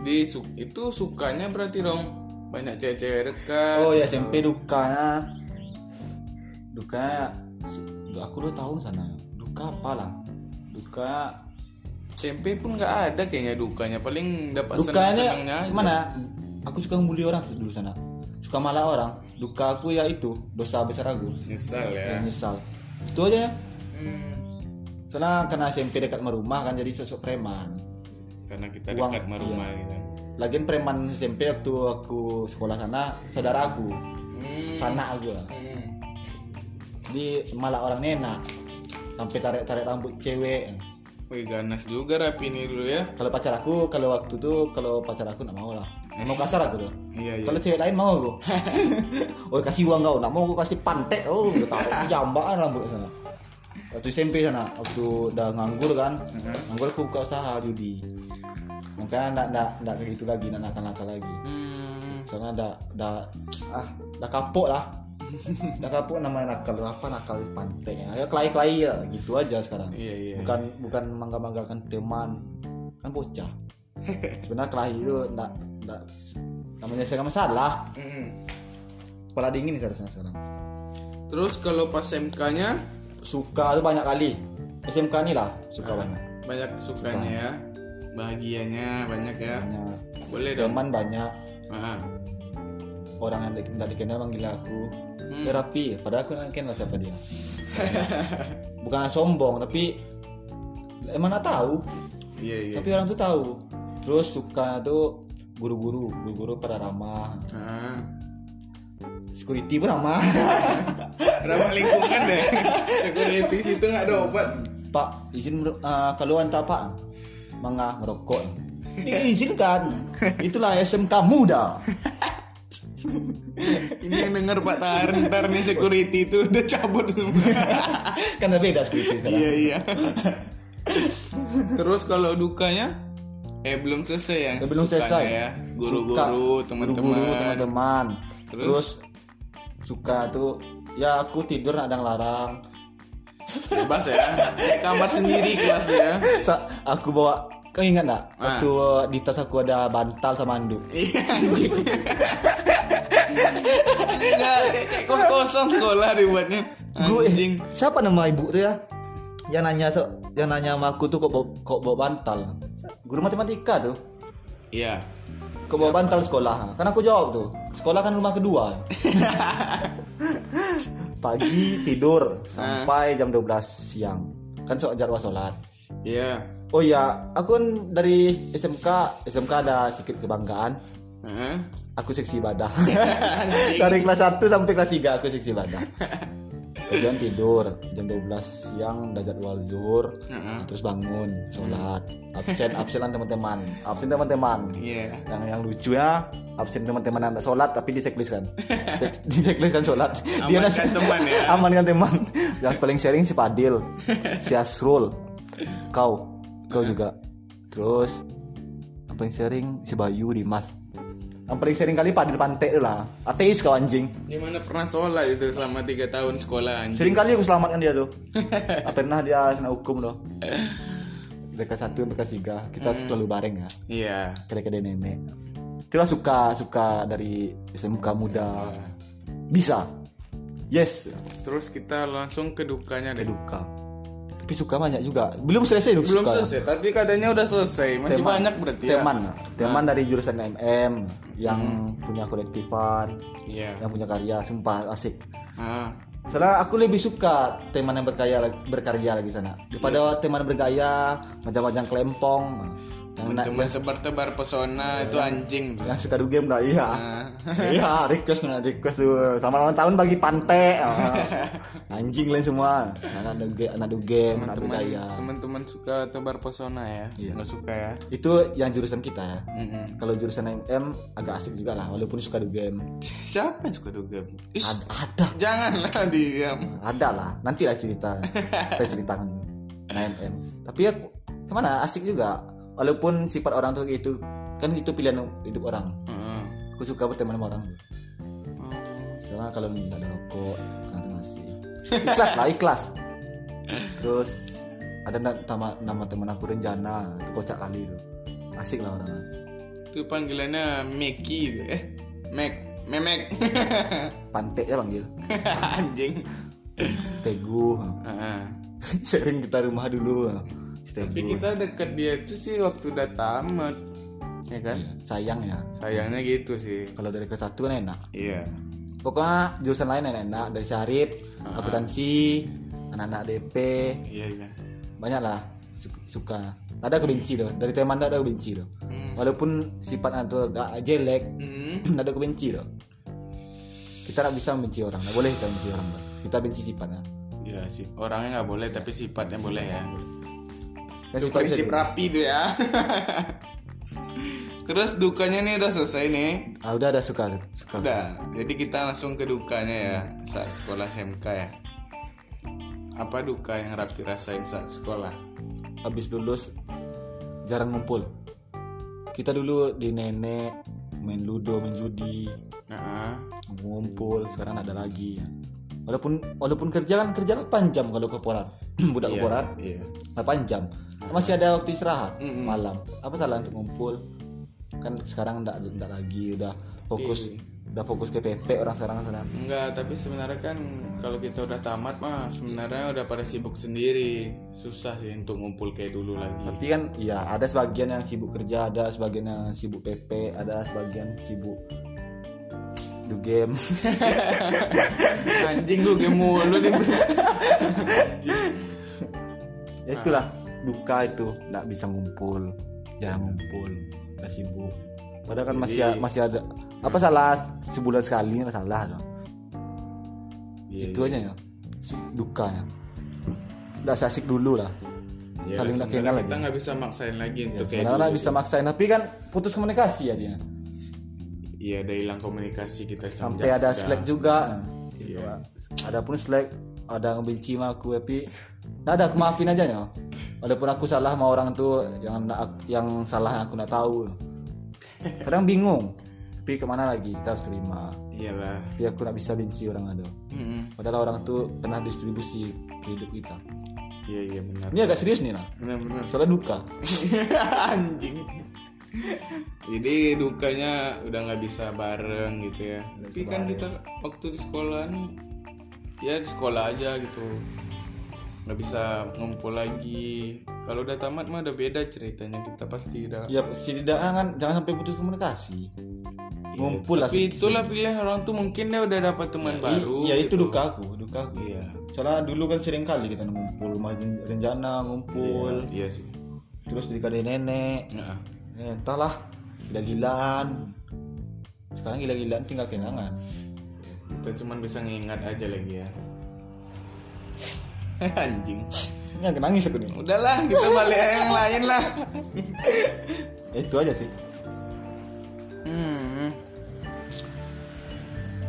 di su- itu sukanya berarti dong. Banyak cewek-cewek dekat oh ya SMP dukanya dukanya aku dua tahun sana. Duka apa lah duka SMP pun nggak ada kayaknya dukanya. Paling dapat dukanya gimana? Aku suka ngebully orang dulu sana. Suka malah orang. Duka aku ya itu dosa besar aku. Nyesal ya. Yang nyesal. Itu aja. Ya Hmm, soalnya karena SMP dekat rumah kan jadi sosok preman karena kita Uang, dekat sama rumah gitu. Lagian preman SMP waktu aku sekolah sana saudaraku. Hmm, sana aku lah. Hmm. jadi malah orang enak. Sampai tarik tarik rambut cewek. Wih ganas juga Rapi ini dulu ya. Kalau pacar aku kalau waktu itu kalau pacar aku nggak mau lah. Nggak mau kasar aku tuh Iya iya. Kalau cewek lain mau aku. Oh kasih uang kau. Nggak mau aku kasih pantek. Oh udah taruh jambaan rambut sana. Waktu SMP sana waktu udah nganggur kan. Nganggur aku buka usaha judi makanya nggak nggak nggak kayak gitu lagi nggak nakal nakal lagi. Hmm, soalnya udah udah ah udah kapok lah. Udah kapok namanya nakal apa nakal pantek ya kelai kelai ya gitu aja sekarang. Iya iya bukan bukan mangga manggakan teman. Kan bocah. Sebenarnya kelahi itu enggak enggak namanya saya masalah. Hmm. kepala dingin seharusnya sekarang. Terus kalau pas MK-nya suka itu banyak kali. SMK nih lah suka banyak. banyak sukanya ya bahagianya banyak ya. Banyak. Boleh dong. Teman banyak. Ah, orang yang tidak dikenal manggil aku. Hmm. terapi padahal aku nggak kenal siapa dia. Bukan sombong tapi emang nggak tahu. Iya iya. Tapi orang tuh tahu. Terus suka tuh guru-guru. Guru-guru pada ramah. Ah, security pun ramah. Ramah lingkungan deh. Security situ nggak ada obat. Pak, izin uh, keluar tak Pak? Mangga merokok. Diizinkan. Itulah SMK muda. ini yang denger Pak Tahar ntar nih security itu udah cabut semua kan udah beda security sekarang. iya iya terus kalau dukanya eh belum selesai Ya, belum sukanya selesai. ya guru-guru teman-teman Guru-guru, teman-teman. Terus? Terus? suka tuh ya aku tidur ada yang larang. Bebas ya kamar sendiri kelas ya Sa- aku bawa Kau ingat nggak? Ah. Waktu di tas aku ada bantal sama anduk. Iya anjing. Kayak kos-kosan sekolah dibuatnya. Gue Anjing. siapa nama ibu tuh ya? Yang nanya so, yang nanya sama aku tuh kok bawa, kok bawa bantal. Guru matematika tuh. Iya. Kok bawa bantal sekolah? Kan aku jawab tuh. Sekolah kan rumah kedua. Pagi tidur sampai jam 12 siang. Kan so jadwal sholat. Iya. Oh iya, aku kan dari SMK, SMK ada sedikit kebanggaan. Heeh. Aku seksi ibadah. dari kelas 1 sampai kelas 3 aku seksi ibadah. Kemudian tidur jam 12 siang udah jadwal zuhur. Heeh. Terus bangun, sholat, absen, absenan teman-teman, absen teman-teman. Iya. yang yang lucu ya absen teman-teman anda sholat tapi di checklist kan di checklist kan sholat Amankan teman ya. amankan teman. Yang paling sharing si Padil si Asrul. Kau kau juga. Terus yang paling sharing si Bayu Dimas. Yang paling sharing kali Padil Pantai lah. Ateis kau anjing. Gimana pernah sholat itu selama 3 tahun sekolah anjing? sering kali aku selamatkan dia tuh pernah dia kena hukum loh mereka satu mereka tiga kita selalu bareng ya. Iya. kedai-kedai nenek itulah suka suka dari SMK muda. Bisa. Yes. Terus kita langsung ke dukanya deh. duka. Tapi suka banyak juga. Belum selesai belum suka. selesai. Tadi katanya udah selesai. Masih Teman. banyak berarti ya? teman. Teman dari jurusan MM yang punya kolektifan iya. yang punya karya sumpah asik. Ah. Soalnya aku lebih suka teman yang berkarya berkarya lagi sana. Daripada teman bergaya macam-macam kelempong cuma tebar-tebar pesona itu anjing. Yang suka do game lah iya. Ah. iya request nah, request tuh. Sama ulang tahun bagi pantai Ah. anjing lain semua. Anak do game anak do game anak teman-teman suka tebar pesona ya. Iya. nggak suka ya. Itu yang jurusan kita ya. Mm-mm. kalau jurusan MM agak asik juga lah walaupun suka do game. Siapa yang suka do game? Is, ada, ada. Janganlah diam. Ada lah. Nanti lah cerita. Kita ceritakan. Nah, MM tapi ya ke mana? Asik juga walaupun sifat orang tuh gitu kan itu pilihan hidup orang. Heeh. aku suka berteman sama orang. Soalnya kalau nggak ada rokok ada nasi ikhlas lah ikhlas. Terus ada na- nama nama teman aku Renjana. Itu kocak kali itu. Asik lah orangnya. Itu panggilannya Meki itu. Eh Mek Memek. Pantek ya panggil. Anjing. Teguh. Heeh. sering kita rumah dulu tapi kita dekat dia itu sih waktu udah tamat ya kan? Iya, sayang ya. Sayangnya gitu sih. Kalau dari kelas satu kan enak. Iya. Pokoknya jurusan lain enak-enak dari Syarif akuntansi anak-anak DP iya iya. Banyak lah su- suka. Ada aku benci tuh dari teman ada aku benci tuh. Hmm. walaupun sifatnya tuh agak jelek Hmm. ada aku benci tuh. Kita nggak bisa membenci orang nggak boleh kita benci orang kita benci sifatnya. Iya sih orangnya nggak boleh tapi sifatnya boleh ya kan itu sifat bisa prinsip di- rapi tuh ya. Terus dukanya nih udah selesai nih. Ah udah ada suka suka. Udah jadi kita langsung ke dukanya ya saat sekolah SMK ya. Apa duka yang rapi rasain saat sekolah? Habis lulus jarang ngumpul. Kita dulu di nenek main ludo main judi. Nah, ngumpul sekarang ada lagi. Ya. walaupun walaupun kerja kan kerja 8 jam kalau korporat budak iya, korporat iya. 8 jam masih ada waktu istirahat Mm-mm. malam apa salah untuk ngumpul kan sekarang enggak enggak lagi udah fokus Iya. udah fokus ke PP orang sekarang sekarang Enggak, tapi sebenarnya kan kalau kita udah tamat mah sebenarnya udah pada sibuk sendiri. Susah sih untuk ngumpul kayak dulu lagi. tapi kan ya ada sebagian yang sibuk kerja ada sebagian yang sibuk PP ada sebagian sibuk do game Anjing lu game mulu ya itulah duka itu nggak bisa ngumpul. Jarang ngumpul udah sibuk. Padahal kan masih Jadi- masih ada apa salah sebulan sekali nggak salah dong. Iya, itu aja ya duka ya. Udah asik dulu lah. Iya. saling Ya, sebenarnya kenal kita lagi nggak bisa maksain lagi untuk kayak sebenarnya dulu. bisa maksain tapi kan putus komunikasi ya dia. Iya, ada hilang komunikasi kita sampai ada slack juga. Iya. ada pun slack ada yang benci sama aku tapi nah ada aku maafin aja ya walaupun aku salah sama orang tuh yang nak- yang salah aku nggak tahu kadang bingung tapi ke mana lagi kita harus terima Iyalah. tapi aku nggak bisa benci orang ada Mm-mm. padahal orang tuh pernah distribusi ke hidup kita Iya, iya benar. ini agak serius nih nah Benar-benar. soalnya duka Anjing. Jadi dukanya udah nggak bisa bareng gitu ya. Tapi kan kita waktu di sekolah nih, ya di sekolah aja gitu. Nggak bisa ngumpul lagi. Kalau udah tamat mah udah beda ceritanya kita pasti udah. ya setidaknya kan jangan sampai putus komunikasi ngumpul lah Tapi itulah pilihan orang tuh mungkin dia udah dapat teman baru. ya itu gitu. duka aku duka aku Iya. soalnya dulu kan sering kali kita ngumpul ren- rencana ngumpul Iya sih. terus di kadang nenek Nah, ya, entahlah gila-gilaan sekarang gila-gilaan tinggal kenangan kita cuma bisa ngingat aja lagi ya. Anjing. ini agak nangis aku nih Udahlah, kita balik yang lain lah. ya, itu aja sih Hmm.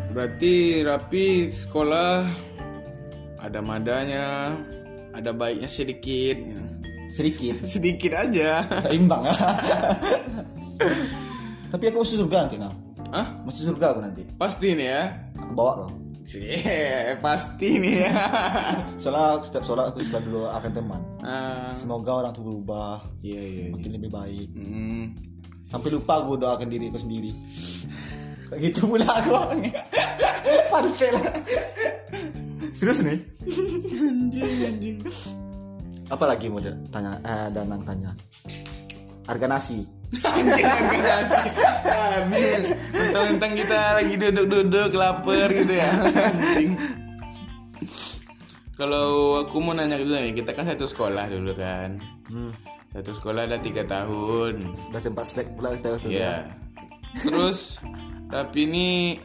Berarti Rapi sekolah ada madanya, ada baiknya sedikit. sedikit Sedikit aja. imbang tapi aku masuk surga nanti nah Hah? masuk surga aku nanti Pasti nih ya. aku bawa loh Cie, pasti nih ya. soalnya setiap sholat aku selalu dulu akan teman Ah, semoga orang tuh berubah iya iya. iya. makin lebih baik Hmm. sampai lupa aku doakan diriku sendiri kayak gitu pula aku pantai lah serius nih Anjing anjing. apa lagi mau tanya eh danang tanya harga nasi Anjing. Habis. Mentang-mentang kita lagi duduk-duduk lapar gitu ya. Anjing. Kalau aku mau nanya dulu nih, kita kan satu sekolah dulu kan. hmm. Satu sekolah ada tiga tahun. udah sempat selek pula kita tuh Iya. Terus tapi ini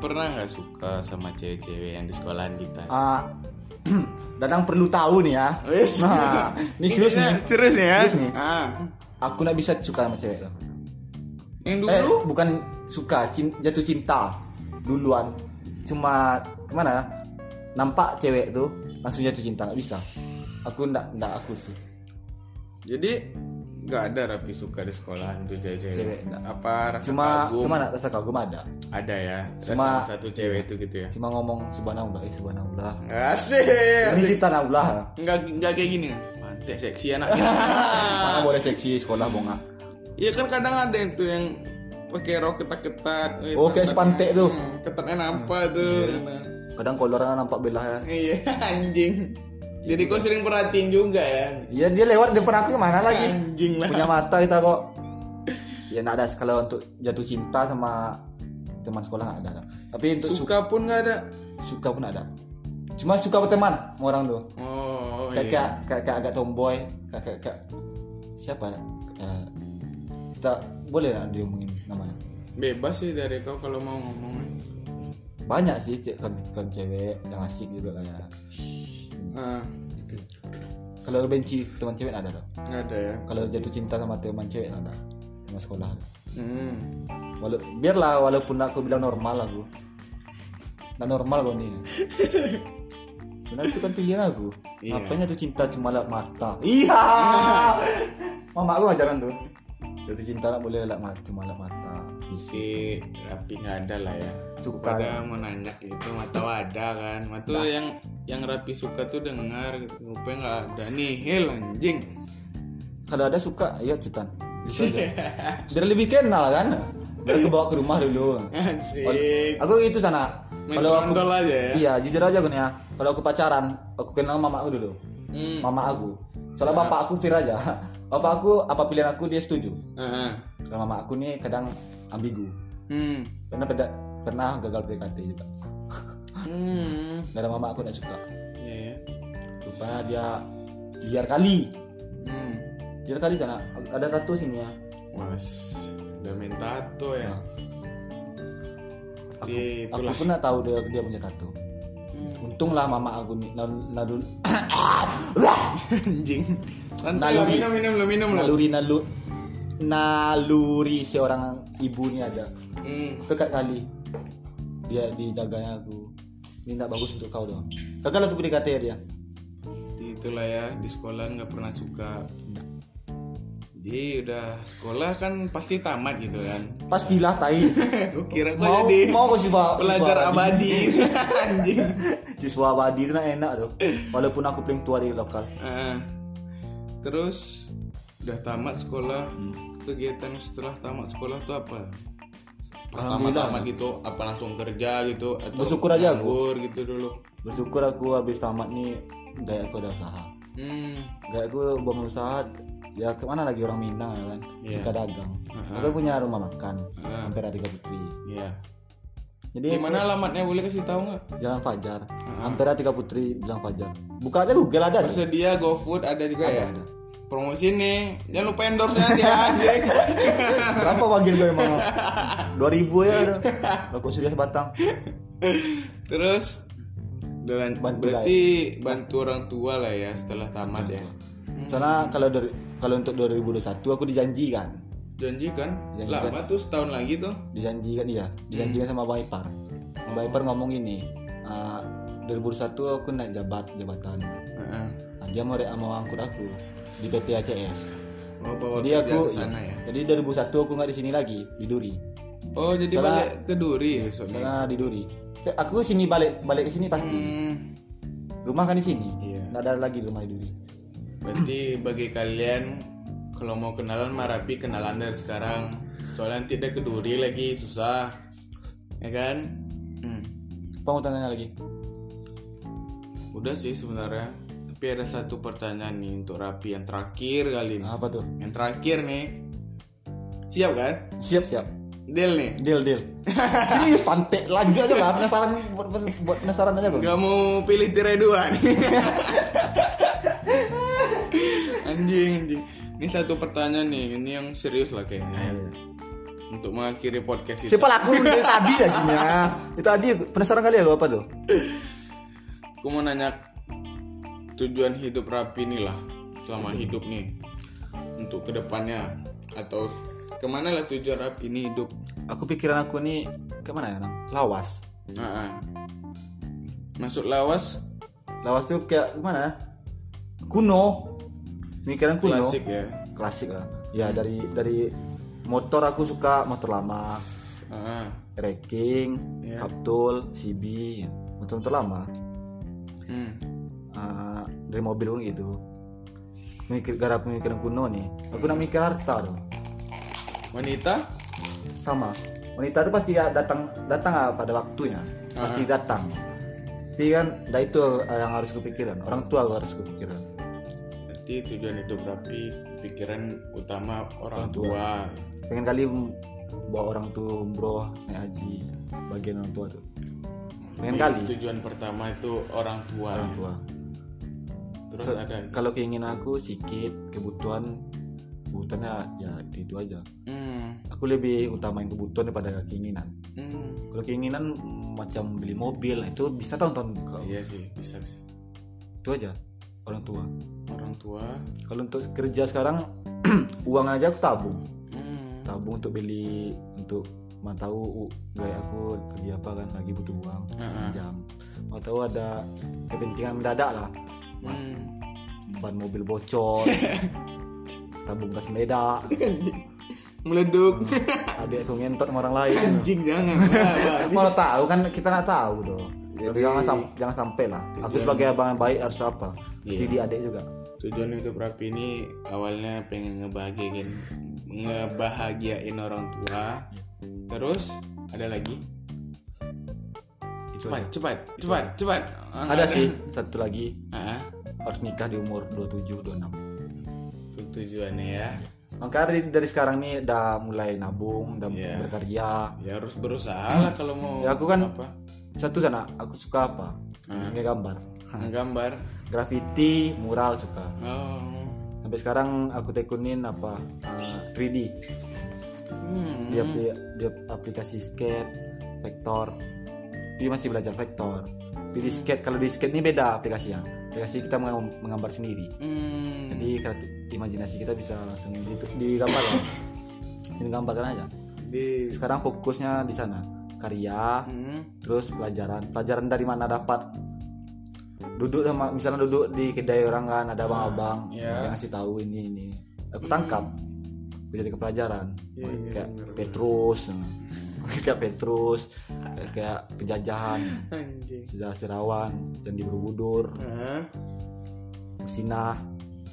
pernah nggak suka sama cewek-cewek yang di sekolahan kita? Ah, Dadang perlu tahu nih ya. Wes. Nah, ini serius nih. Serius nih ya? Serius nih. Ah. Aku nggak bisa suka sama cewek tuh. Yang Eh, dulu? bukan suka, jatuh cinta duluan. Cuma gimana? Nampak cewek tuh langsung jatuh cinta nggak bisa. Aku nggak nggak aku sih. Jadi nggak ada rapi suka di sekolahan tuh cewek-cewek. Cewek, nggak. Apa rasa Cuma kagum? cuma nak rasa kagum ada. Ada ya. Rasa Cuma- satu cewek itu gitu ya. Cuma ngomong subhanallah, eh subhanallah. Asik. Ini sih tanah Enggak enggak kayak gini. Mantek seksi anak. Mana boleh seksi sekolah bonga. Iya kan kadang ada yang tuh yang pakai rok ketat-ketat. Eh, Oh, kayak sepantek tuh. Hmm, ketatnya nampak tuh. Kadang kolornya nampak belah ya. Iya anjing. Jadi kau sering perhatiin juga ya. Iya dia lewat depan aku ke mana lagi? Anjing lah. Punya mata kita kok. Ya nggak ada kalau untuk jatuh cinta sama teman sekolah nggak ada. Tapi untuk suka, Suka pun nggak ada. suka pun ada. Cuma suka berteman sama orang tuh. Oh, Kayak, iya. kayak, kayak, agak tomboy. Kayak, kayak, kayak siapa ya? Eh, kita boleh nggak diomongin namanya? Bebas sih dari kau kalau mau ngomong. Banyak sih kan, kan cewek yang asik juga kayak. Ah, Kalau benci teman cewek ada dong. nggak ada ya. Kalau jatuh cinta sama teman cewek ada. Sama sekolah. ada. Hmm. Walau, biarlah walaupun aku bilang normal aku Nggak normal kau nih Karena itu kan pilihan aku Iya. Ngapain jatuh cinta cuma lihat mata Iya Mama aku ngajaran tuh Jatuh cinta nggak boleh lihat mata Cuma lihat mata Si rapi nggak ada lah ya. Suka. Pada mau nanya gitu, mata ada kan. Mata yang yang rapi suka tuh dengar gitu. Rupanya nggak ada nih, hil anjing. Kalau ada suka ya citan aja. Biar lebih kenal kan Biar aku bawa ke rumah dulu Asik. Aku itu sana Kalau aku aja ya. Iya jujur aja aku nih ya Kalau aku pacaran Aku kenal mama aku dulu Hmm. mama aku soalnya bapak aku fir aja bapak aku apa pilihan aku dia setuju ah. kalau mama aku nih kadang ambigu Hmm. pernah pernah pernah gagal PKT juga Hmm. dan mama aku tidak suka Iya ya. rupanya dia liar kali Hmm. liar kali sana ada tato sini ya Mas, udah main tato ya. Aku, Iya, aku itulah. pun nggak tahu dia dia punya tato Hmm. untunglah mama aku nih nal- nalur Anjing. Lah, Naluri. minum minum lu minum lu. naluri nalu naluri seorang ibu nih ada Hmm. pekat kali dia dijaganya aku ini tidak bagus untuk kau dong gagal aku PDKT ya dia Itulah ya di sekolah nggak pernah suka. Jadi udah sekolah kan pasti tamat gitu kan. pastilah tai Gue kira gue mau jadi mau kau siswa pelajar siswa abadi. Anjing. siswa abadi itu enak tuh walaupun aku paling tua di lokal terus udah tamat sekolah. Kegiatan setelah tamat sekolah tuh apa? Pertama tamat gitu, apa langsung kerja gitu atau Bersyukur aja aku. gitu dulu. bersyukur aku habis tamat nih gaya aku ada usaha Hmm. gaya aku bangun usaha ya ke mana lagi orang Minang ya kan Iya. suka dagang Ah. aku punya rumah makan Ah. hampir tiga putri Iya. jadi Di mana alamatnya boleh kasih tahu nggak? jalan Fajar hampir tiga putri jalan Fajar buka aja Google ada. Tersedia GoFood ada juga ya. ada. Promosi nih. Jangan lupa endorse nanti ya anjing. berapa panggil gue emang 2000 ya udah aku serius batang Terus dengan Bantu berarti bantu orang tua lah ya setelah tamat ya. Soalnya kalau dari kalau untuk 2021 aku dijanjikan Janji kan? Janji Lama tuh setahun lagi tuh. dijanjikan iya. Dijanjikan sama Bang Ipar Bang Ipar ngomong ini ah, 2021 aku naik jabat jabatan. Heeh. nah, dia mau mau angkut aku di PT ACS Oh, bawa jadi aku ke sana ya. jadi 2001 aku nggak di sini lagi di Duri. Oh, jadi Soalnya- balik ke Duri besoknya. karena di Duri. Aku sini balik balik ke sini pasti. Hmm. rumah kan di sini? Iya. nggak ada lagi rumah di Duri Berarti bagi kalian kalau mau kenalan Marapi kenalan dari sekarang. Soalnya nanti dia ke Duri lagi susah. Ya kan? Hmm. apa mau tanya lagi Udah sih sebenarnya. Tapi ada satu pertanyaan nih untuk Rapi yang terakhir kali ini. Apa tuh? Yang terakhir nih. Siap kan? Siap siap. Deal nih. Deal deal. Serius pantek lanjut aja lah penasaran buat, buat penasaran aja kok. Gak mau pilih tirai dua nih. anjing anjing. Ini satu pertanyaan nih. Ini yang serius lah kayaknya. ya. Untuk mengakhiri podcast itu. Siapa laku dari tadi aja Itu tadi penasaran kali ya gua apa tuh? Aku mau nanya tujuan hidup Rapi nih lah selama hidup nih untuk ke depannya atau ke mana lah tujuan Rapi ini hidup? Aku pikiran aku nih ke mana ya? Lawas. Nah, ah. masuk lawas Lawas tuh kayak gimana? ya? Kuno. Pikiran kuno. klasik ya. Klasik lah. Ya dari dari motor aku suka motor lama. Ah, Wrecking, Iya. Captul, CB, motor-motor lama. hmm. Ah, dari mobil pun gitu. Mikir gara pemikiran kuno nih. Aku nak mikir harta tuh. Wanita? sama wanita itu pasti ya datang datang ah pada waktunya pasti datang tapi kan dah itu yang harus kupikiran orang tua harus kupikiran Berarti tujuan hidup Rapi pikiran utama orang tua. pengen kali bawa orang tua umroh naik haji bagian orang tua tuh pengen Jadi, kali Tujuan pertama itu orang tua. orang tua Terus ada. kalau keinginan aku sedikit kebutuhan kebutuhannya ya itu, itu aja Hmm. aku lebih utamain kebutuhan daripada keinginan Hmm. kalau keinginan macam beli mobil itu bisa tahun-tahun Iya sih, bisa bisa. itu aja orang tua Orang tua. Kalau untuk kerja sekarang uang aja aku tabung, Hmm. tabung untuk beli untuk mau tahu uh, gaya aku lagi apa kan lagi butuh uang Ah, jam mau tahu ada kepentingan mendadak lah Hmm. ban mobil bocor tabung gas meledak Meleduk. adik aku ngentot sama orang lain Anjing jangan. Mau tahu kan kita nggak tahu dong Jadi- jangan sam- jangan sampai lah aku Tujuan- sebagai abang yang baik harus apa Iya. di adik juga Tujuan hidup Rapi ini awalnya pengen ngebahagiain ngebahagiain orang tua. Terus ada lagi? itu Cepat, aja. cepat, cepat, cepat. Ah, ada nggak sih satu lagi Ah, harus nikah di umur 27 26 itu tujuannya ya. Makanya dari, dari sekarang nih udah mulai nabung, udah Iya. berkarya. Ya harus berusaha lah kalau mau Ya, aku kan- apa? Satu sana, aku suka apa? Ah. Ngegambar. Gambar. Graffiti, mural suka. Oh. Sampai sekarang aku tekunin apa? uh, 3D. Hmm. Dia, dia dia aplikasi skate, vektor. Dia masih belajar vektor. Tapi di skate kalau di skate ini beda aplikasinya. Aplikasi kita meng- menggambar sendiri. Hmm. Jadi kreatif, imajinasi kita bisa langsung di- digambar ya. Digambarkan aja. Di Sekarang fokusnya di sana. Karya, Hmm. terus pelajaran. Pelajaran dari mana dapat? Duduk sama misalnya duduk di kedai orang kan ada abang-abang ya. yang ngasih tahu ini ini. Aku tangkap aku jadi ke pelajaran Iya, kayak bener, Petrus. Kayak Petrus kayak penjajahan sejarah sejarawan dan di Borobudur. Ah, Musinah.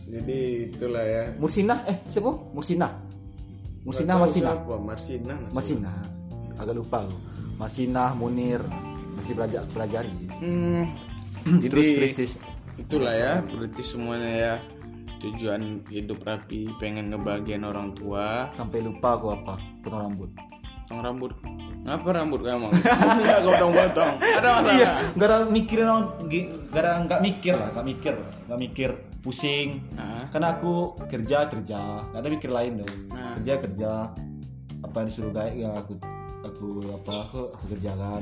Jadi itulah ya. Musinah eh siapa? Musinah. Musinah siapa, Marsinah. masih. Masinah. Agak lupa aku Masinah Munir masih belajar pelajari Hmm. terus Jadi krisis itulah ya, berarti semuanya ya tujuan hidup rapi, pengen ngebagian orang tua, sampai lupa aku apa potong rambut potong rambut. Ngapa rambut kamu? Enggak kau potong-potong. Ada masalah? iya gara mikirin orang gara nggak mikir lah nggak mikir nggak mikir pusing Ah. karena aku kerja kerja nggak ada mikir lain dong Nah. kerja kerja apa yang disuruh gaek ya aku aku apa aku, aku kerjakan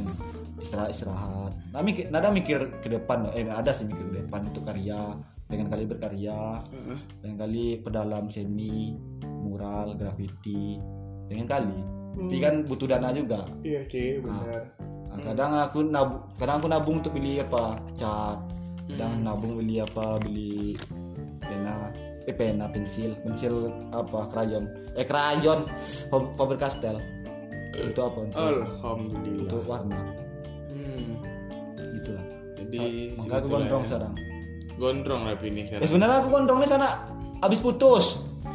istirahat istirahat. Nah mikir nggak ada mikir ke depan eh ada sih mikir ke depan untuk karya pengen kali berkarya pengen kali pedalam seni mural graffiti pengen kali. Tapi kan butuh dana juga. Iya sih, benar. Nah, kadang aku nabung kadang aku nabung untuk beli apa cat. Kadang nabung beli apa beli pena eh pena pensil pensil apa krayon. Eh krayon Fa- Faber Castell itu apa? Untuk, Alhamdulillah. untuk warna. Hmm. gitu lah Jadi makanya aku gondrong ya. sekarang. Gondrong rapi ini ya sekarang. sebenarnya aku gondrongnya sana abis putus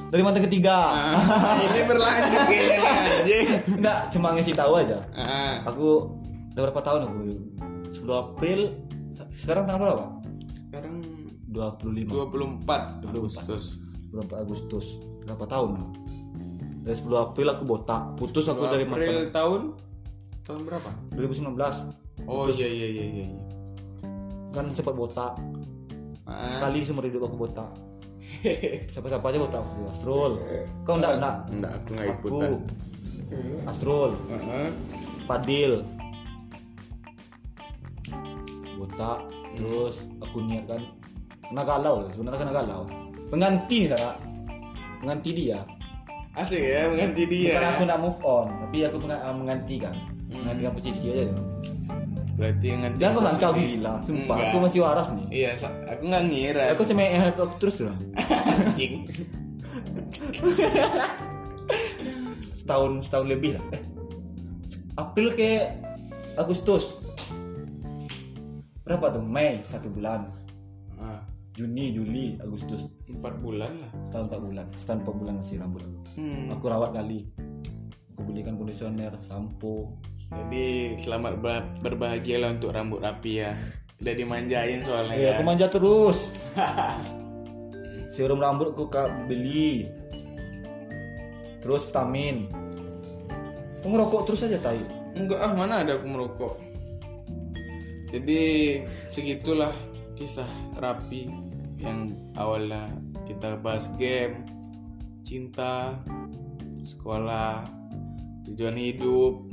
dari mantan ketiga. Ah, ini berlanjut kayaknya nih, anjing. enggak cuma ngasih tahu aja. Ah, aku udah berapa tahun aku? 10 April. Sekarang tanggal berapa? Sekarang 25 24 Agustus. 24 Agustus. Berapa tahun? ya? Dari 10 April aku botak. Putus aku 2 dari April mantan tahun? Tahun berapa? 2019 oh iya iya iya iya iya. kan sempat botak. Ah. sekali seumur hidup aku botak. Siapa-siapa aja botak Astrol. Kau enggak enggak enggak? aku nggak aku. ikutan. Astrol. Heeh. Padil botak terus aku niat kan kena galau. Sebenarnya kena galau. Pengganti saya pengganti dia asik ya mengganti dia. Bukan aku nak move on tapi aku kena uh, menggantikan menggantikan posisi aja. Berarti mengganti jangan kau sangka gila sumpah. Enggak. aku masih waras nih iya aku nggak ngira. Aku cuma eh, aku, aku terus loh anjing. Setahun setahun lebih lah. Eh, April ke Agustus? Berapa dong? Mei satu bulan. Ah, Juni Juli Agustus. Empat bulan lah. Setahun empat bulan. Setahun empat bulan masih rambut aku. Hmm. aku rawat kali. Aku belikan kondisioner sampo. Jadi selamat ber- berbahagia lah untuk rambut rapi ya. Udah dimanjain soalnya eh ya. aku manja terus. Serum rambut aku kak beli. Terus vitamin. Aku ngerokok terus aja tai. Enggak ah mana ada aku merokok? Jadi segitulah kisah rapi yang awalnya kita bahas game cinta sekolah tujuan hidup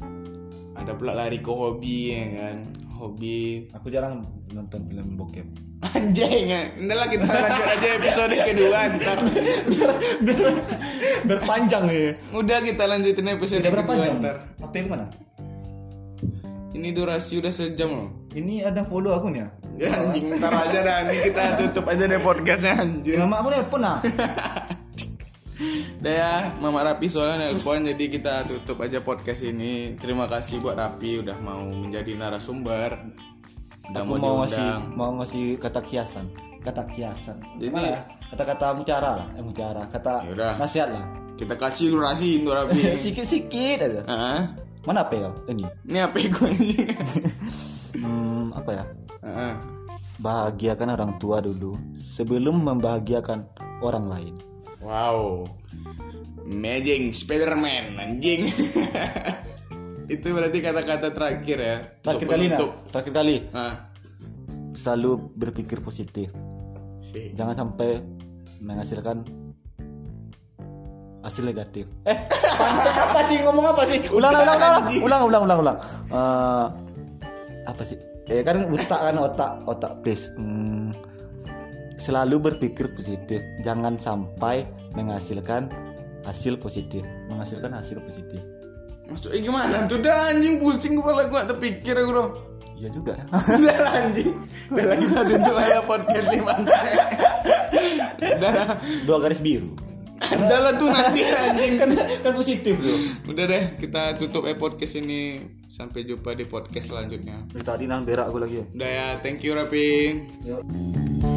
ada pula lari ke hobi ya kan? Hobi. Aku jarang nonton film bokep. Anjing ya. Udah lah kita lanjut aja episode kedua ntar. Berpanjang ya. Udah kita lanjutin episode udah berapa kedua jam ntar. Apa yang mana? Ini durasi udah sejam loh. Ini ada follow aku nih ya anjing ntar aja dah ini kita tutup aja deh podcastnya anjing mama aku nelpon ah Udah ya, Mama Rapi soalnya nelpon jadi kita tutup aja podcast ini. Terima kasih buat Rapi udah mau menjadi narasumber. Udah aku mau mau ngasih mau ngasih kata kiasan kata kiasan Jadi- ya? kata-kata mutiara lah eh mutiara kata Yaudah. nasihat lah Kita kasih durasi untuk Rapi. sikit-sikit aja Heeh. Mana apa ya ini Ini apa gue ini? hmm, apa ya Heeh. bahagiakan orang tua dulu sebelum membahagiakan orang lain Wow. Amazing Spiderman anjing. Itu berarti kata-kata terakhir ya. terakhir kali nah terakhir kali Ah. selalu berpikir positif sih. jangan sampai menghasilkan hasil negatif. Eh apa sih? Ngomong apa sih? Ulang ulang ulang. ulang ulang ulang ulang. Eh, apa sih? eh kan otak kan otak otak please Hmm, selalu berpikir positif. Jangan sampai menghasilkan hasil positif. Menghasilkan hasil positif. Maksudnya gimana? Tuh dah anjing pusing kepala gue terpikir aku dong. iya juga. Ya Udah lah anjing. Udah kita tutup aja podcast nih mantap Udah lah dua garis biru Udah lah tuh nanti anjing. Kan kan positif loh Udah deh kita tutup eh podcast ini. Sampai jumpa di podcast selanjutnya. Dari tadi nang berak aku lagi. Ya Udah ya thank you Rapi. Yuk.